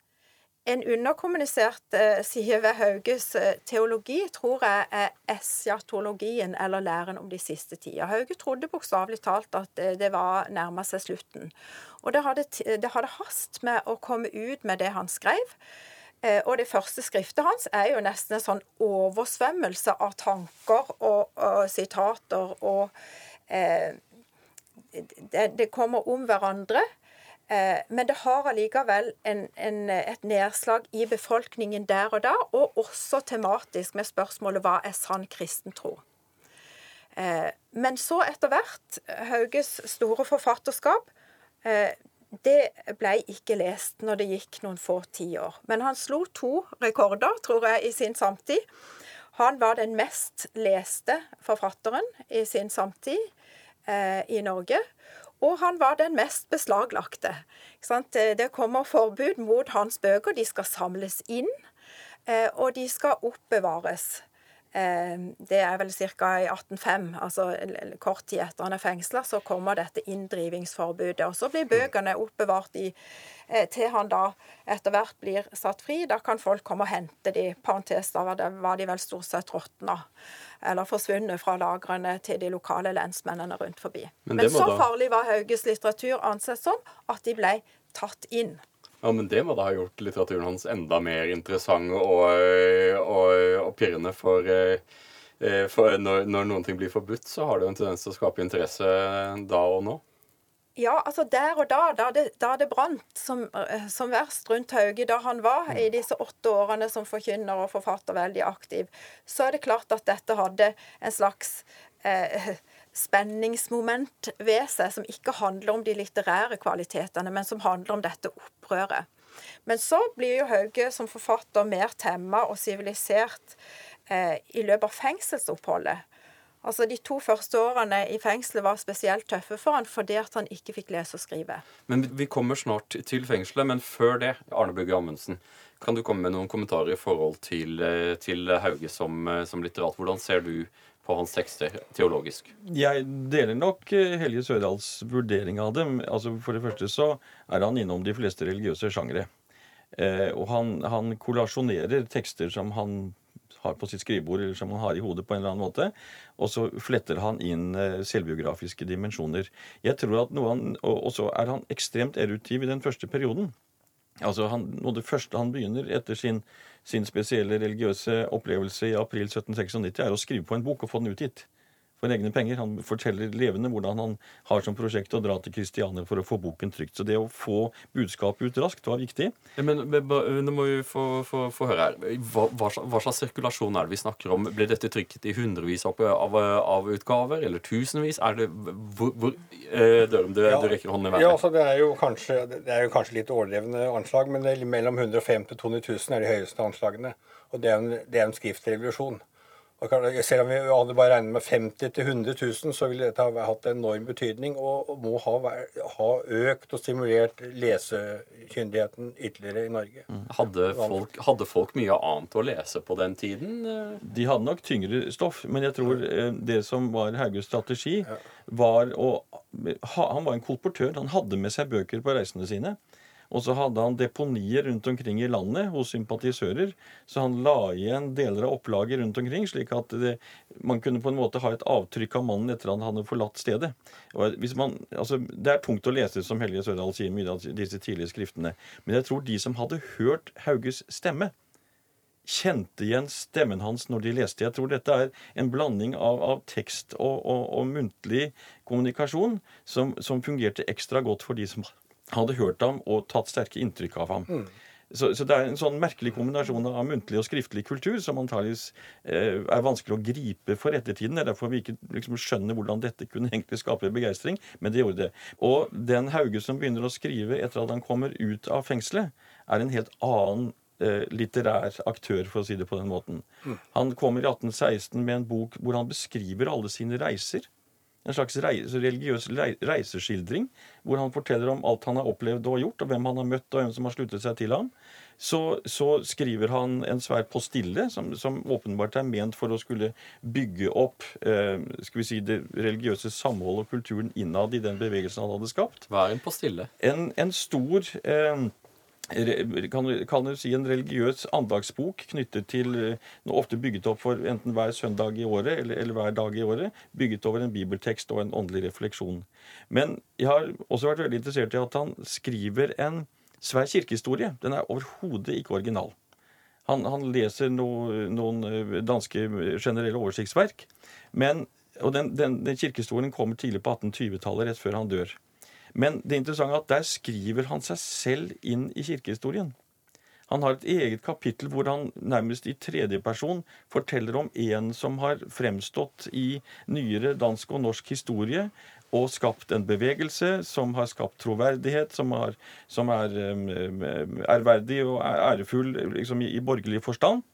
en underkommunisert eh, side ved Hauges eh, teologi tror jeg er esjatologien, eller læren om de siste tider. Hauge trodde bokstavelig talt at eh, det var nærma seg slutten. Og det hadde, det hadde hast med å komme ut med det han skrev. Og det første skriftet hans er jo nesten en sånn oversvømmelse av tanker og, og sitater og eh, det, det, kommer om hverandre. Eh, men det har allikevel en, en, et nedslag i befolkningen der og da, og også tematisk med spørsmålet hva er sann kristen tro? Eh, men så etter hvert, Hauges store forfatterskap, eh, det ble ikke lest når det gikk noen få tiår. Men han slo to rekorder, tror jeg, i sin samtid. Han var den mest leste forfatteren i sin samtid i Norge. Og han var den mest beslaglagte. Det kommer forbud mot hans bøker. De skal samles inn, eh, og de skal oppbevares. Eh, det er vel ca. i 1805, altså kort tid etter han er fengsla, så kommer dette inndrivingsforbudet. Og så blir bøkene oppbevart i, eh, til han da etter hvert blir satt fri. Da kan folk komme og hente de. Parentes, da var, det, var de vel stort sett råtna eller forsvunnet fra lagrene til de lokale lensmennene rundt forbi. Men, Men så da... farlig var Hauges litteratur ansett som at de ble tatt inn. Ja, Men det må da ha gjort litteraturen hans enda mer interessant og, og, og pirrende. For, eh, for når, når, noen ting blir forbudt, så har det jo en tendens til å skape interesse da og nå. Ja, altså der og da, da det, da det brant som, eh, som, verst rundt Hauge, da han var i disse åtte årene som forkynner og forfatter veldig aktiv, så er det klart at dette hadde en slags eh, spenningsmoment ved seg som ikke handler om de litterære kvalitetene, men som handler om dette opprøret. Men så blir jo Hauge som forfatter mer temma og sivilisert eh, i løpet av fengselsoppholdet. Altså De to første årene i fengselet var spesielt tøffe for han fordi at han ikke fikk lese og skrive. Men Vi kommer snart til fengselet, men før det, Arne Bugge Amundsen, kan du komme med noen kommentarer i forhold til, eh, til Hauge som, eh, som litterat? Hvordan ser du på hans tekster teologisk? Jeg deler nok eh, Helge Sørdals vurdering av dem. Altså For det første så er han innom de fleste religiøse sjangre. Eh, og han, han kollasjonerer tekster som han har på sitt skrivebord, eller som han har i hodet på en eller annen måte. Og så fletter han inn eh, selvbiografiske dimensjoner. Jeg tror at noe han, Og så er han ekstremt erutiv i den første perioden. Altså han, Det første han begynner etter sin, sin spesielle religiøse opplevelse i april 1796, er å skrive på en bok og få den utgitt for egne penger. Han forteller levende hvordan han har som prosjekt å dra til Kristiania for å få boken trygt. Så det å få budskapet ut raskt var viktig. Men, men nå må vi få, få, få høre her. Hva, hva, hva, slags sirkulasjon er det vi snakker om? Ble dette trykket i hundrevis av, av, av utgaver, eller tusenvis? Er det hvor, hvor eh, Dørum, du, ja, du rekker hånden i været. Ja, altså det er, jo kanskje, det er jo kanskje litt overdrevne anslag, men det er mellom 150 200 000 er de høyeste anslagene. Og det er en, det er en skriftrevolusjon. Selv om vi hadde bare regnet med 50 000-100 000, så ville dette ha hatt enorm betydning og, må ha, ha, økt og stimulert lesekyndigheten ytterligere i Norge. Mm. Hadde, folk, hadde, folk, mye annet å lese på den tiden? De hadde nok tyngre stoff, men jeg tror eh, det som var Hauges strategi, var å Han var en kolportør. Han hadde med seg bøker på reisene sine. Og så hadde han deponier rundt omkring i landet hos sympatisører. Så han la igjen deler av opplaget rundt omkring, slik at det, man kunne på en måte ha et avtrykk av mannen etter at han hadde forlatt stedet. Man, altså, det er tungt å lese, som Helge Sørdal sier, mye av disse tidlige skriftene. Men jeg tror de som hadde hørt Hauges stemme, kjente igjen stemmen hans når de leste. Jeg tror dette er en blanding av, av tekst og, og, og, muntlig kommunikasjon som, som, fungerte ekstra godt for de som hadde hørt ham og tatt sterke inntrykk av ham. Mm. Så, så, det er en sånn merkelig kombinasjon av muntlig og skriftlig kultur som antageligvis eh, er vanskelig å gripe for ettertiden. Det er derfor vi ikke liksom, skjønner hvordan dette kunne egentlig skape begeistring, men det gjorde det. Og den Hauge som begynner å skrive etter at han kommer ut av fengselet, er en helt annen eh, litterær aktør, for å si det på den måten. Mm. Han kommer i 1816 med en bok hvor han beskriver alle sine reiser en slags reise, religiøs reiseskildring, hvor han forteller om alt han har opplevd og gjort, og hvem han har møtt, og hvem som har sluttet seg til ham. Så, så skriver han en svær postille, som, som, åpenbart er ment for å skulle bygge opp eh, skal vi si, det religiøse samholdet og kulturen innad i den bevegelsen han hadde skapt. Hva er en postille? En, en stor eh, kan kan du si en religiøs andagsbok knyttet til noe ofte bygget opp for enten hver søndag i året eller, eller, hver dag i året, bygget over en bibeltekst og en åndelig refleksjon. Men jeg har også vært veldig interessert i at han skriver en svær kirkehistorie. Den er overhodet ikke original. Han, han leser no, noen danske generelle oversiktsverk. Men, og den, den, den kirkehistorien kommer tidlig på 1820-tallet, rett før han dør. Men det interessante er at der skriver han seg selv inn i kirkehistorien. Han har et eget kapittel hvor han nærmest i tredjeperson forteller om en som har fremstått i nyere dansk og norsk historie og skapt en bevegelse som har skapt troverdighet, som, har, som er um, ærverdig og ærefull liksom, i, i borgerlig forstand.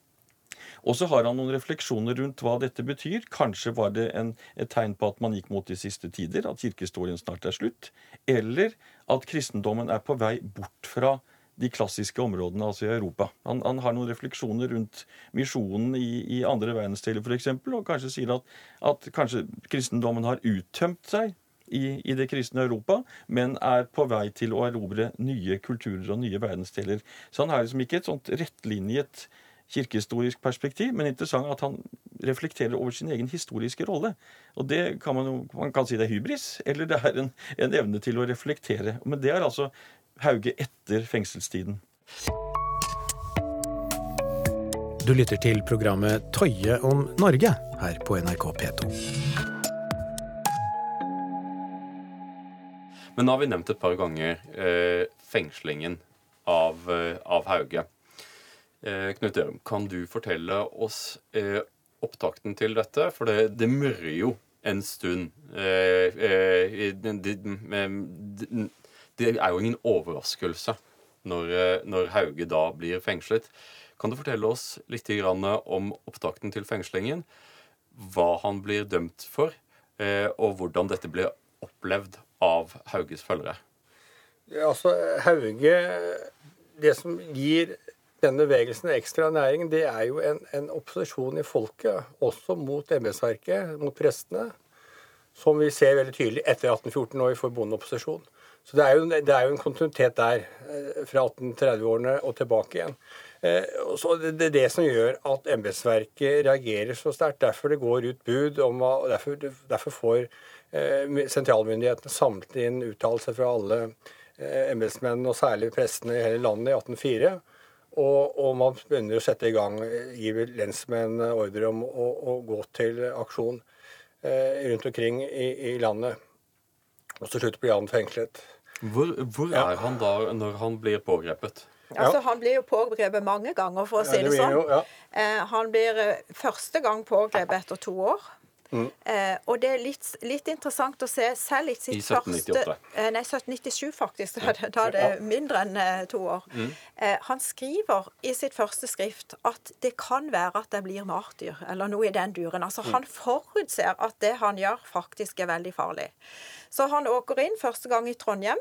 Og så har han noen refleksjoner rundt hva dette betyr. Kanskje var det en, et tegn på at man gikk mot de siste tider, at kirkehistorien snart er slutt. Eller at kristendommen er på vei bort fra de klassiske områdene, altså i Europa. Han, han har noen refleksjoner rundt misjonen i, i andre verdensdeler f.eks., og kanskje sier at, at kanskje kristendommen har uttømt seg i, i, det kristne Europa, men er på vei til å erobre nye kulturer og nye verdensdeler. Så han har liksom ikke et sånt rettlinjet kirkehistorisk perspektiv, men interessant at han reflekterer over sin egen historiske rolle. Og det kan man jo man kan si det er hybris, eller det er en, en evne til å reflektere. Men det er altså Hauge etter fengselstiden. Du lytter til programmet Tøye om Norge her på NRK P2. Men nå har vi nevnt et par ganger eh, fengslingen av, eh, av Hauge. Eh, Knut Ørum, kan du fortelle oss eh, opptakten til dette? For det, det murrer jo en stund. Eh, eh det, det, det, er jo ingen overraskelse når, eh, når, Hauge da blir fengslet. Kan du fortelle oss litt om opptakten til fengslingen? Hva han blir dømt for, eh, og hvordan dette blir opplevd av Hauges følgere? Altså, Hauge Det som gir denne bevegelsen ekstra næring, det er jo en, en opposisjon i folket, også mot embetsverket, mot prestene, som vi ser veldig tydelig etter 1814, når vi får bondeopposisjon. Så det er, jo, det er jo en kontinuitet der, eh, fra 1830-årene og tilbake igjen. Eh, så Det er det som gjør at embetsverket reagerer så sterkt. Derfor det går ut bud, om, og derfor, derfor får eh, sentralmyndighetene samlet inn uttalelser fra alle embetsmennene, og særlig prestene i hele landet i 1804 og, og, man begynner å sette i gang, gir lensmenn ordre om å, å, gå til aksjon eh, rundt omkring i, i, landet. Og til slutt blir han fengslet. Hvor, hvor ja. er han da når han blir pågrepet? Altså, Han blir jo pågrepet mange ganger, for å si det, det sånn. Jo, ja. eh, han blir eh, første gang pågrepet etter to år. Mm. Eh, og det er litt, litt, interessant å se selv i sitt I 1798. første eh, Nei, 1797 faktisk. Da, da er det mindre enn eh, to år. Mm. Eh, han skriver i sitt første skrift at det kan være at det blir martyr, eller noe i den duren. Altså mm. Han forutser at det han gjør, faktisk er veldig farlig. Så han åker inn første gang i Trondheim.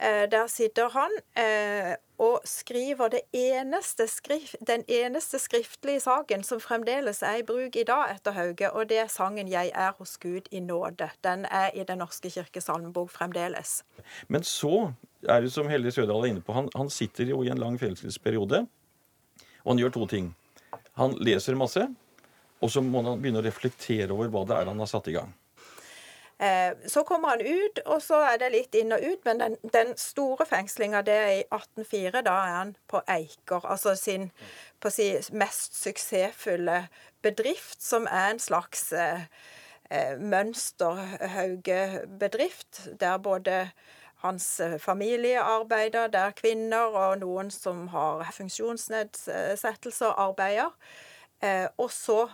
Eh, der sitter han eh, og skriver eneste skrift, den eneste skriftlige saken som fremdeles er i bruk i dag etter Hauge, og det er sangen 'Jeg er hos Gud i nåde'. Den er i Den norske kirkes salmebok fremdeles. Men så er det som Helge Sødal er inne på, han, han sitter jo i en lang fengselsperiode, og han gjør to ting. Han leser masse, og så må han begynne å reflektere over hva det er han har satt i gang. Eh, så kommer han ut, og så er det litt inn og ut. Men den, den store fengslinga, det er i 1804. Da er han på Eiker, altså sin på si, mest suksessfulle bedrift, som er en slags eh, eh mønsterhaugebedrift, der både hans eh, familie arbeider, der kvinner og noen som har funksjonsnedsettelser, arbeider. Eh, og så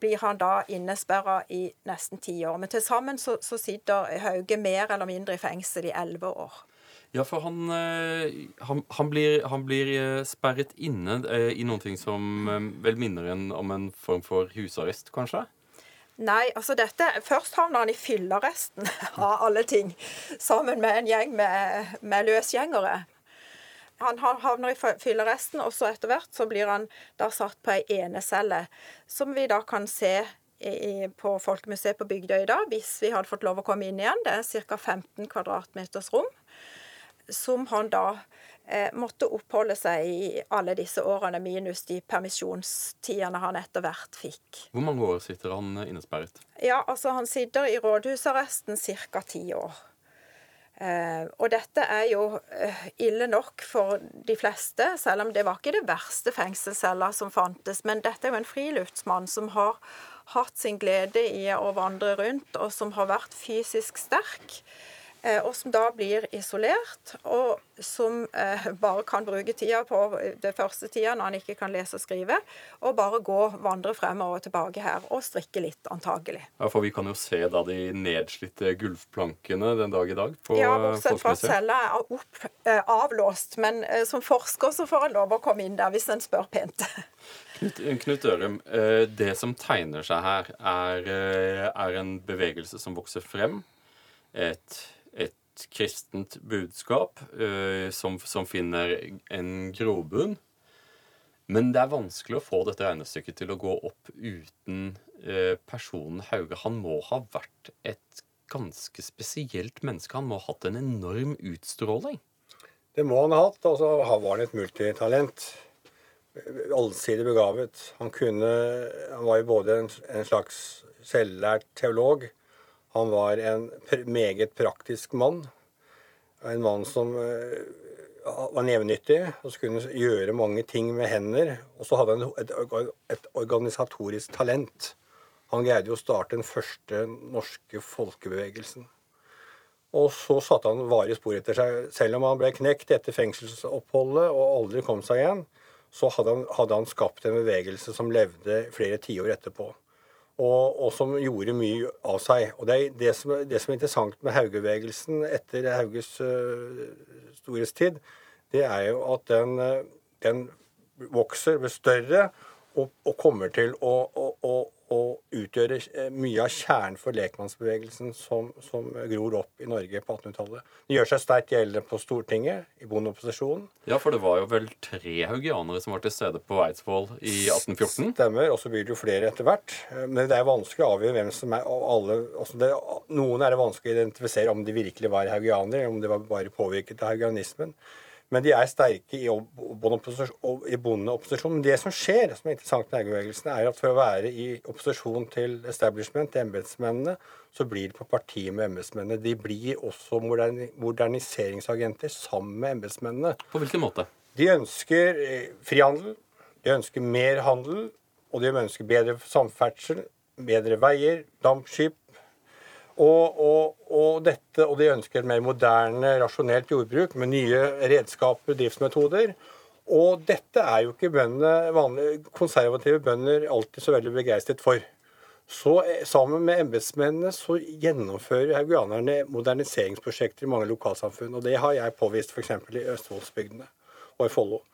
blir han da innesperra i nesten ti år. Men til sammen så, så, sitter Hauge mer eller mindre i fengsel i elleve år. Ja, for han, eh, han, han, blir, han, blir, eh, sperret inne i noe som vel minner en om en form for husarrest, kanskje? Nei, altså dette Først havner han i fyllearresten, av alle ting, sammen med en gjeng med, med løsgjengere. Han havner i fylleresten, og så etter hvert så blir han da satt på ei enecelle, som vi da kan se i, på Folkemuseet på Bygdøy i dag, hvis vi hadde fått lov å komme inn igjen. Det er ca. 15 kvadratmeters rom. som han da eh, måtte oppholde seg i alle disse årene, minus de permisjonstidene han etter hvert fikk. Hvor mange år sitter han innesperret? Ja, altså Han sitter i rådhusarresten ca. ti år. Eh, og dette er jo eh, ille nok for de fleste, selv om det var ikke det verste fengselscella som fantes. Men dette er jo en friluftsmann som har hatt sin glede i å vandre rundt, og som har vært fysisk sterk. Eh, og som da blir isolert, og som eh, bare kan bruke tida på det første tida når han ikke kan lese og skrive, og bare gå, vandre fremover og tilbake her, og strikke litt, antagelig. Ja, For vi kan jo se da de nedslitte gulvplankene den dag i dag på Ja, bortsett fra at cella er opp, eh, avlåst, men som forsker så får en lov å komme inn der hvis en spør pent. Knut, Knut Ørum, det som tegner seg her, er, er en bevegelse som vokser frem. Et kristent budskap uh, som, som, finner en grobunn. Men det er vanskelig å få dette regnestykket til å gå opp uten uh, personen Hauge. Han må ha vært et ganske spesielt menneske. Han må ha hatt en enorm utstråling. Det må han ha hatt. Og så var han et multitalent. Allsidig begavet. Han kunne Han var jo både en, en slags selvlært teolog han var en meget praktisk mann. En mann som eh, var nevenyttig og så kunne gjøre mange ting med hender. Og så hadde han et, et organisatorisk talent. Han greide jo å starte den første norske folkebevegelsen. Og så satte han varige spor etter seg. Selv om han ble knekt etter fengselsoppholdet og aldri kom seg igjen, så hadde han, hadde han skapt en bevegelse som levde flere tiår etterpå og, og, som gjorde mye av seg. Og det, det, som, det som, er interessant med Haugebevegelsen etter Hauges uh, storhetstid, det er jo at den, uh, den vokser, blir større og, og kommer til å, å, å, utgjøre eh, mye av kjernen for lekmannsbevegelsen som, som gror opp i Norge på 1800-tallet. Det gjør seg sterkt gjeldende på Stortinget, i bondeopposisjonen. Ja, for det var jo vel tre haugianere som var til stede på Eidsvoll i 1814? Stemmer, og så blir det jo flere etter hvert. Men det er vanskelig å avgjøre hvem som er alle altså det, Noen er det vanskelig å identifisere om de virkelig var haugianere, eller om de var bare påvirket av haugianismen. Men de er sterke i bondeopposisjon. Men det som skjer, som er interessant med Haugebevegelsen, er at for å være i opposisjon til establishment, til embetsmennene, så blir de på parti med embetsmennene. De blir også moderniseringsagenter sammen med embetsmennene. På hvilken måte? De ønsker eh, frihandel, de ønsker mer handel, og de ønsker bedre samferdsel, bedre veier, dampskip, og, og, og, dette, og de ønsker et mer moderne, rasjonelt jordbruk med nye redskaper, driftsmetoder. Og dette er jo ikke bøndene, vanlige konservative bønder alltid så veldig begeistret for. Så eh, sammen med embetsmennene så gjennomfører haugianerne moderniseringsprosjekter i mange lokalsamfunn. Og det har jeg påvist f.eks. i Østfoldsbygdene og i Follo.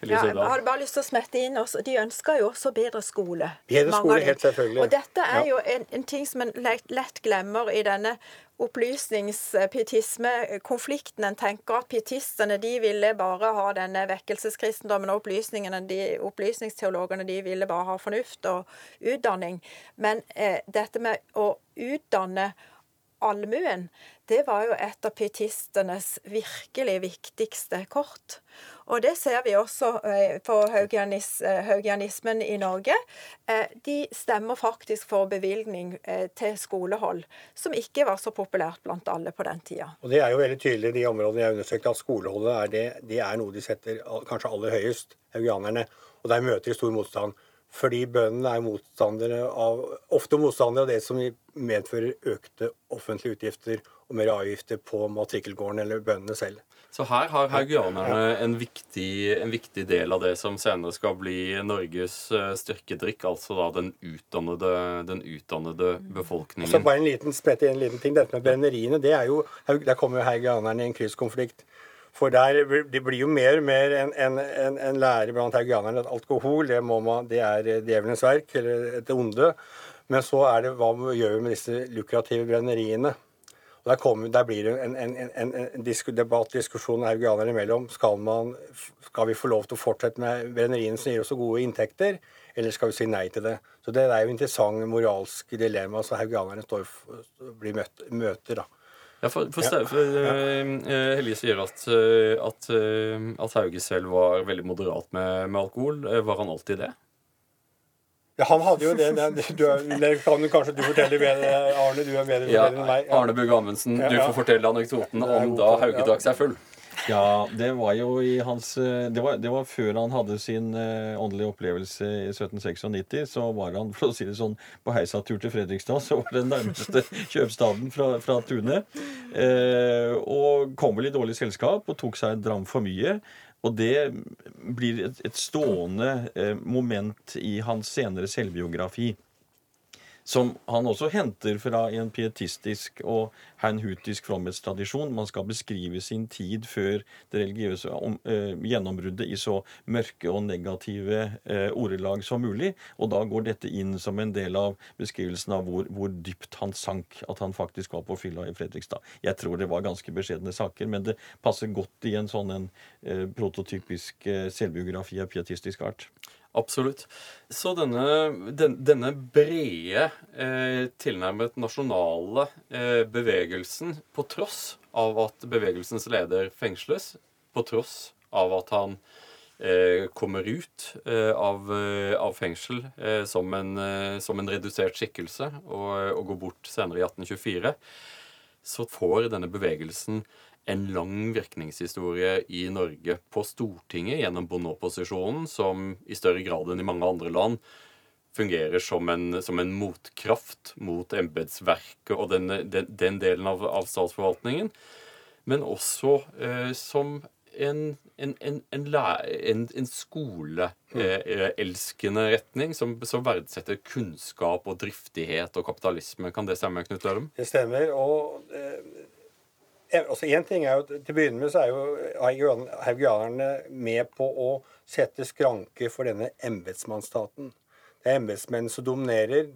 Ja, jeg har bare lyst til å smette inn også. De ønsker jo også bedre skole. Bedre skole, helt selvfølgelig. Og dette er ja. jo en, en, ting som en lett, lett glemmer i denne opplysningspietisme-konflikten. En tenker at pietistene de ville bare ha denne vekkelseskristendommen, og opplysningene, de, opplysningsteologene de ville bare ha fornuft og utdanning. Men eh, dette med å utdanne allmuen, det var jo et av pietistenes virkelig viktigste kort. Og det ser vi også på eh, haugianis, eh, haugianismen i Norge. Eh, de stemmer faktisk for bevilgning til skolehold, som ikke var så populært blant alle på den tida. Og Det er jo veldig tydelig i de områdene jeg undersøkte, at skoleholdet er, det, det er noe de setter kanskje aller høyest, haugianerne. Og der møter de stor motstand. Fordi bøndene er motstandere av, ofte motstandere av det som medfører økte offentlige utgifter og mer avgifter på matrikkelgården eller bøndene selv. Så her har haugianerne en, en, viktig del av det som senere skal bli Norges eh, styrkedrikk, altså da den utdannede, den utdannede befolkningen. Så bare en liten sprett i en liten ting. Dette med brenneriene, det er jo, der kommer jo haugianerne i en krysskonflikt. For der, det blir jo mer og mer en, en, en, en lære blant haugianerne at alkohol det, man, det er djevelens verk, eller et onde. Men så er det hva gjør vi med disse lukrative brenneriene? Og der, kommer, der blir det en, en, en, debatt, diskusjon haugianerne imellom. Skal, man, skal vi få lov til å fortsette med brenneriene som gir oss så gode inntekter, eller skal vi si nei til det? Så det er jo interessant moralsk dilemma som haugianerne står, blir møtt, møter. da. Ja, for, for, Ste- for eh, eh, Helge sier at, eh, at, at Hauge selv var veldig moderat med, med alkohol. Var han alltid det? Ja, han hadde jo det. det, du, det kan kanskje du fortelle bedre, Arne. Du er bedre Ja, enn meg. Ja. Arne Bugge Amundsen, du ja. får fortelle anekdoten om da Hauge ja. drakk seg full. Ja, det var jo i hans eh, Det var, det var før han hadde sin uh, åndelige opplevelse i 1796. Så var han, for å si det sånn, på heisatur til Fredrikstad. Så var det den nærmeste kjøpstaden fra, fra Tune. Uh, og kom vel i dårlig selskap og tok seg en dram for mye. Og det blir et, et stående eh, moment i hans senere selvbiografi. Som han også henter fra en pietistisk og heinhutisk fromhetstradisjon. Man skal beskrive sin tid før det religiøse om, eh, gjennombruddet i så mørke og negative eh, ordelag som mulig. Og da går dette inn som en del av beskrivelsen av hvor, hvor dypt han sank. At han faktisk var på fylla i Fredrikstad. Jeg tror det var ganske beskjedne saker, men det passer godt i en sånn en, eh, prototypisk eh, selvbiografi av pietistisk art. Absolutt. Så denne, den, denne brede, eh, tilnærmet nasjonale eh, bevegelsen, på tross av at bevegelsens leder fengsles, på tross av at han eh, kommer ut eh, av, eh, av fengsel eh, som, en, som en redusert skikkelse og, og går bort senere i 1824, så får denne bevegelsen en lang virkningshistorie i Norge på Stortinget gjennom bondeopposisjonen, som i større grad enn i mange andre land fungerer som en, som en motkraft mot embetsverket og den, den, den delen av, av statsforvaltningen. Men også eh, som en, en, en, en, læ- en, en skoleelskende retning som, som verdsetter kunnskap og driftighet og kapitalisme. Kan det stemme, Knut Lørum? Det stemmer. Og eh, altså en ting er jo, Til å begynne med så er jo haugianerne med på å sette skranker for denne embetsmannsstaten. Det er embetsmenn som dominerer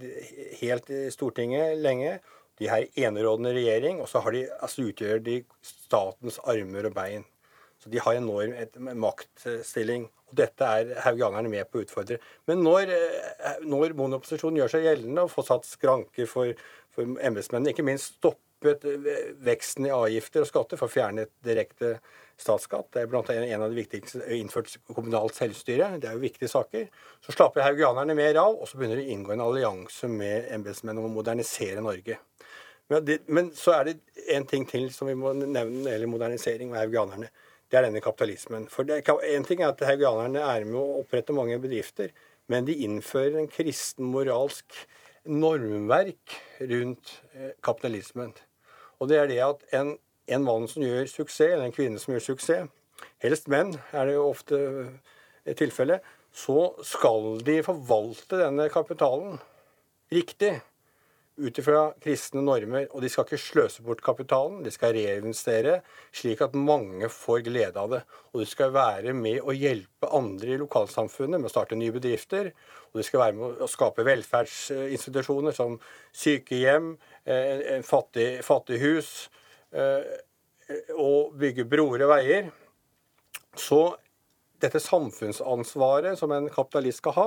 helt i Stortinget lenge. De har enerådende regjering, og så de, altså utgjør de statens armer og bein. Så de har enorm et, maktstilling. Og dette er haugianerne med på å utfordre. Men når, eh, når bondeopposisjonen gjør seg gjeldende og får satt skranker for, for embetsmennene, ikke minst stoppet eh, veksten i avgifter og skatter for å fjerne et direkte statsskatt, det er blant annet en av de viktigste innført kommunalt selvstyre, det er jo viktige saker, så slapper haugianerne mer av, og så begynner de å inngå en allianse med embetsmenn om å modernisere Norge. Men, det, men så er det en ting til som vi må nevne når det gjelder modernisering med haugianerne. Det er denne kapitalismen. For én ting er at haugianerne er med å opprette mange bedrifter, men de innfører en kristen moralsk normverk rundt eh, kapitalismen. Og det er det at en, en mann som gjør suksess, eller en kvinne som gjør suksess, helst menn er det jo ofte et tilfelle, så skal de forvalte denne kapitalen riktig ut ifra kristne normer. Og de skal ikke sløse bort kapitalen, de skal reinvestere slik at mange får glede av det. Og de skal være med å hjelpe andre i lokalsamfunnet med å starte nye bedrifter. Og de skal være med å skape velferdsinstitusjoner som sykehjem, eh, en fattig, fattig hus og bygge broer og veier. Så dette samfunnsansvaret som en kapitalist skal ha,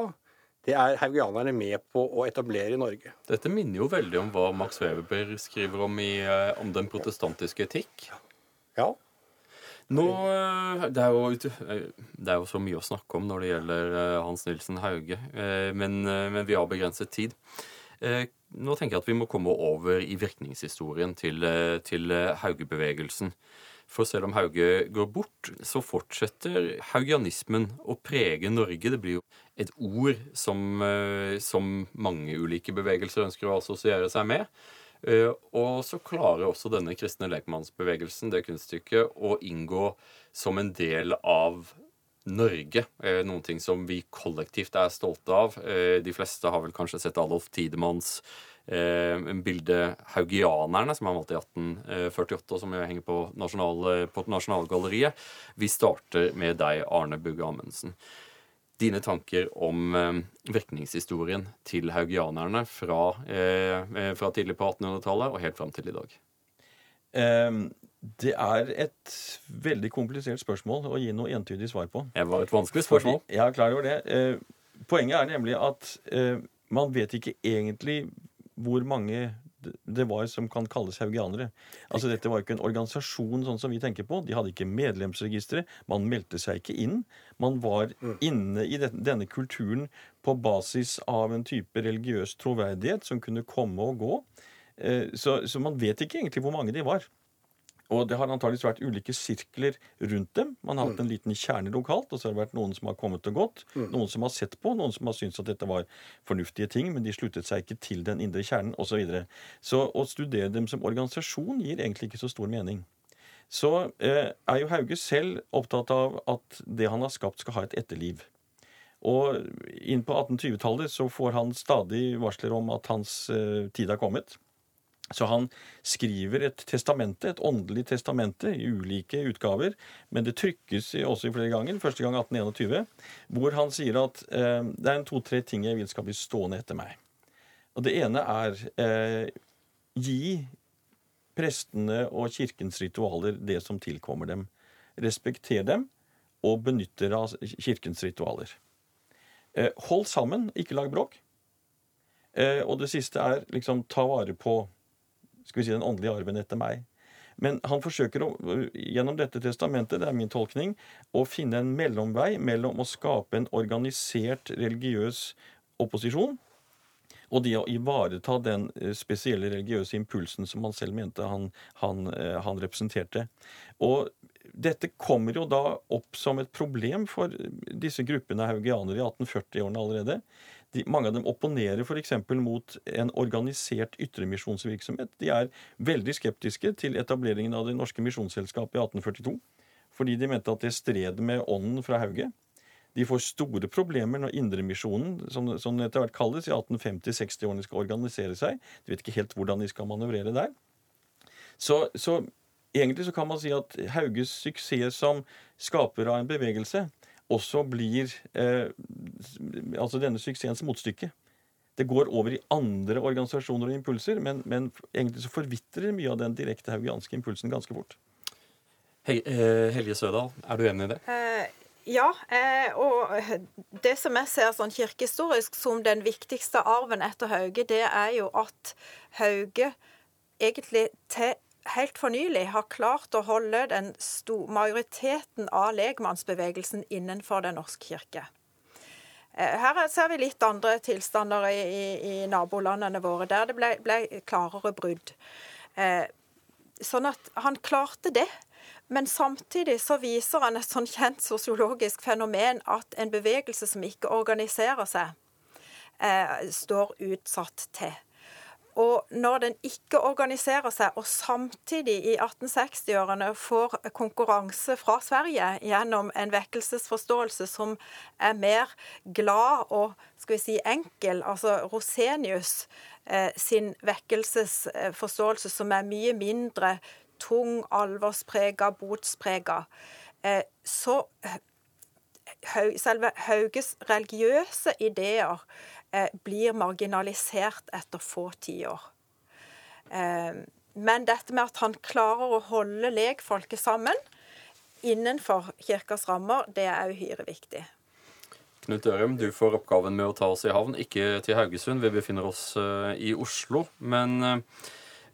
det er haugianerne med på å etablere i Norge. Dette minner jo veldig om hva Max Weber skriver om, i, eh, om den protestantiske etikk. Ja. Nå, eh, det er, jo, eh, det er jo så mye å snakke om når det gjelder eh, Hans Nilsen Hauge, eh, men, eh, men vi har begrenset tid. Eh, Nå tenker jeg at vi må komme over i virkningshistorien til, eh, til eh, Hauge-bevegelsen. For selv om Hauge går bort, så fortsetter haugianismen å prege Norge. Det blir jo et ord som, som mange ulike bevegelser ønsker å assosiere seg med. Og så klarer også denne kristne lekmannsbevegelsen, det kunststykket, å inngå som en del av Norge. Eh, Noen ting som vi kollektivt er stolte av. Eh, De fleste har vel kanskje sett Adolf Tidemanns eh, bilde 'Haugianerne', som han valgte i 1848, og som henger på, nasjonal, på Nasjonalgalleriet. Vi starter med deg, Arne Bugge Amundsen. Dine tanker om virkningshistorien til haugianerne fra, fra tidlig på 1800-tallet og helt fram til i dag. Ehm, Det er et veldig komplisert spørsmål å gi noe entydig svar på. Det var et vanskelig spørsmål. Fordi- Ja, klar over det. Eh, Poenget er nemlig at eh, man vet ikke egentlig hvor mange det var som kan kalles haugianere. Altså Dette var ikke en organisasjon sånn som vi tenker på. De hadde ikke medlemsregistre. Man meldte seg ikke inn. Man var inne i denne kulturen på basis av en type religiøs troverdighet som kunne komme og gå. Eh, så, så man vet ikke egentlig hvor mange de var. Og det har antakeligvis vært ulike sirkler rundt dem. Man har hatt en liten kjerne lokalt, og så har det vært noen som har kommet og gått. Noen som har sett på, noen som har syntes at dette var fornuftige ting, men de sluttet seg ikke til den indre kjernen, osv. Så, videre. så å studere dem som organisasjon gir egentlig ikke så stor mening. Så eh, er jo Hauge selv opptatt av at det han har skapt, skal ha et etterliv. Og inn på 1820-tallet så får han stadig varsler om at hans eh, tid er kommet. Så han skriver et testamente, et åndelig testamente, i ulike utgaver. Men det trykkes også i flere ganger, første gang 1821, hvor han sier at eh, det er to-tre ting jeg vil skal bli stående etter meg. Og det ene er eh, gi prestene og kirkens ritualer det som tilkommer dem. Respekter dem og benytt dere av kirkens ritualer. Eh, hold sammen, ikke lag bråk. Eh, og det siste er liksom ta vare på skal vi si, den åndelige arven etter meg. Men han forsøker å, gjennom dette testamentet, det er min tolkning, å finne en mellomvei mellom å skape en organisert religiøs opposisjon og de å ivareta den eh, spesielle religiøse impulsen som han selv mente han, han, eh, han representerte. Og dette kommer jo da opp som et problem for disse gruppene haugianere i 1840-årene allerede de, mange av dem opponerer f.eks. mot en organisert ytremisjonsvirksomhet. De er veldig skeptiske til etableringen av Det norske misjonsselskapet i 1842. Fordi de mente at det stred med ånden fra Hauge. De får store problemer når Indremisjonen, som, som etter hvert kalles, i 1850-60-årene skal organisere seg. De vet ikke helt hvordan de skal manøvrere der. Så, så egentlig så kan man si at Hauges suksess som skaper av en bevegelse også blir eh, altså denne suksessens motstykke. Det går over i andre organisasjoner og impulser, men, men egentlig så forvitrer mye av den direkte haugianske impulsen ganske fort. Eh, Helge Sødal, er du enig i det? Eh, ja, eh, og det som jeg ser sånn kirkehistorisk som den viktigste arven etter Hauge, det er jo at Hauge egentlig til helt for nylig har klart å holde den majoriteten av legmannsbevegelsen innenfor Den norske kirke. Eh, her ser vi litt andre tilstander i, i, i nabolandene våre, der det ble, ble klarere brudd. Eh, sånn at han klarte det. Men samtidig så viser han et sånn kjent sosiologisk fenomen at en bevegelse som ikke organiserer seg, eh, står utsatt til. Og når den ikke organiserer seg, og samtidig i 1860-årene får konkurranse fra Sverige gjennom en vekkelsesforståelse som er mer glad og skal vi si enkel, altså Rosenius eh, sin vekkelsesforståelse som er mye mindre tung, alvorsprega, botsprega, eh, så selve Hauges religiøse ideer blir marginalisert etter få tiår. Eh, men dette med at han klarer å holde legfolket sammen innenfor kirkas rammer, det er uhyre viktig. Knut Ørem, du får oppgaven med å ta oss i havn, ikke til Haugesund. Vi befinner oss eh, i Oslo. Men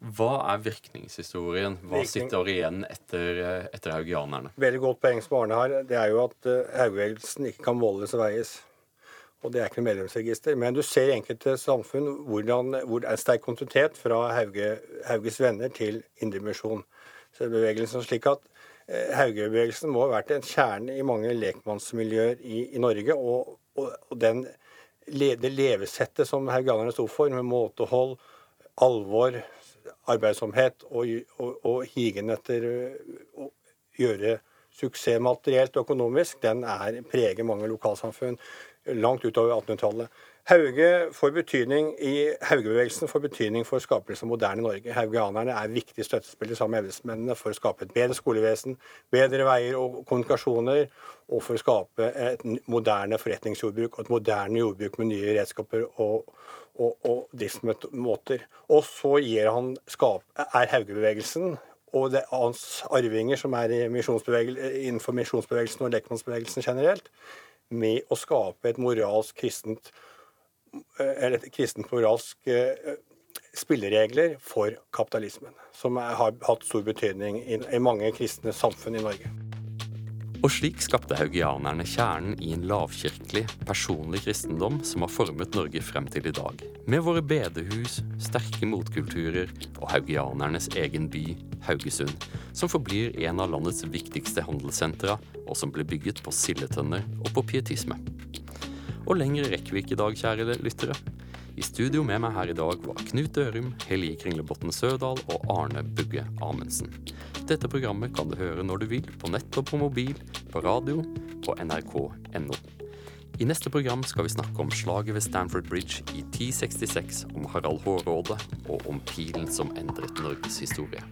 hva er virkningshistorien? Hva Virkning. sitter igjen etter, etter haugianerne? Veldig godt poeng som Arne har. Det er jo at haugebevegelsen ikke kan måles og veies og det er ikke noe medlemsregister. Men du ser i enkelte samfunn hvordan, hvor det er sterk kontinuitet fra Hauge, Hauges venner til Indremisjon. Slik at eh, Haugebevegelsen må ha vært en kjerne i mange lekmannsmiljøer i, i Norge. Og, og, og den, det levesettet som haugianerne sto for, med måtehold, alvor, arbeidsomhet og, og, higen etter å gjøre suksess materielt og økonomisk, den er, preger mange lokalsamfunn langt utover 1800-tallet. Hauge får betydning i Haugebevegelsen får betydning for skapelse av moderne Norge. Haugianerne er viktige støttespillere sammen med evnesmennene for å skape et bedre skolevesen, bedre veier og kommunikasjoner, og for å skape et moderne forretningsjordbruk og et moderne jordbruk med nye redskaper og, og, og driftsmåter. Og så skap, er Haugebevegelsen og det, hans arvinger, som er innenfor misjonsbevegelsen og lekmannsbevegelsen generelt, med å skape et moralsk kristent eh, eller et kristent moralsk eh, spilleregler for kapitalismen, som har hatt stor betydning i mange kristne samfunn i Norge. Og slik skapte haugianerne kjernen i en lavkirkelig, personlig kristendom som har formet Norge frem til i dag. Med våre bedehus, sterke motkulturer og haugianernes egen by, Haugesund, som forblir en av landets viktigste handelssentra, og som ble bygget på sildetønner og på pietisme. Og lenger rekker vi ikke i dag, kjære lyttere. I studio med meg her i dag var Knut Dørum, Helge Kringlebotn Sødal og Arne Bugge Amundsen. Dette programmet kan du høre når du vil, på nett og på mobil, på radio, på nrk.no. I neste program skal vi snakke om slaget ved Stanford Bridge i 1066, om Harald Hårråde og om pilen som endret Norges historie.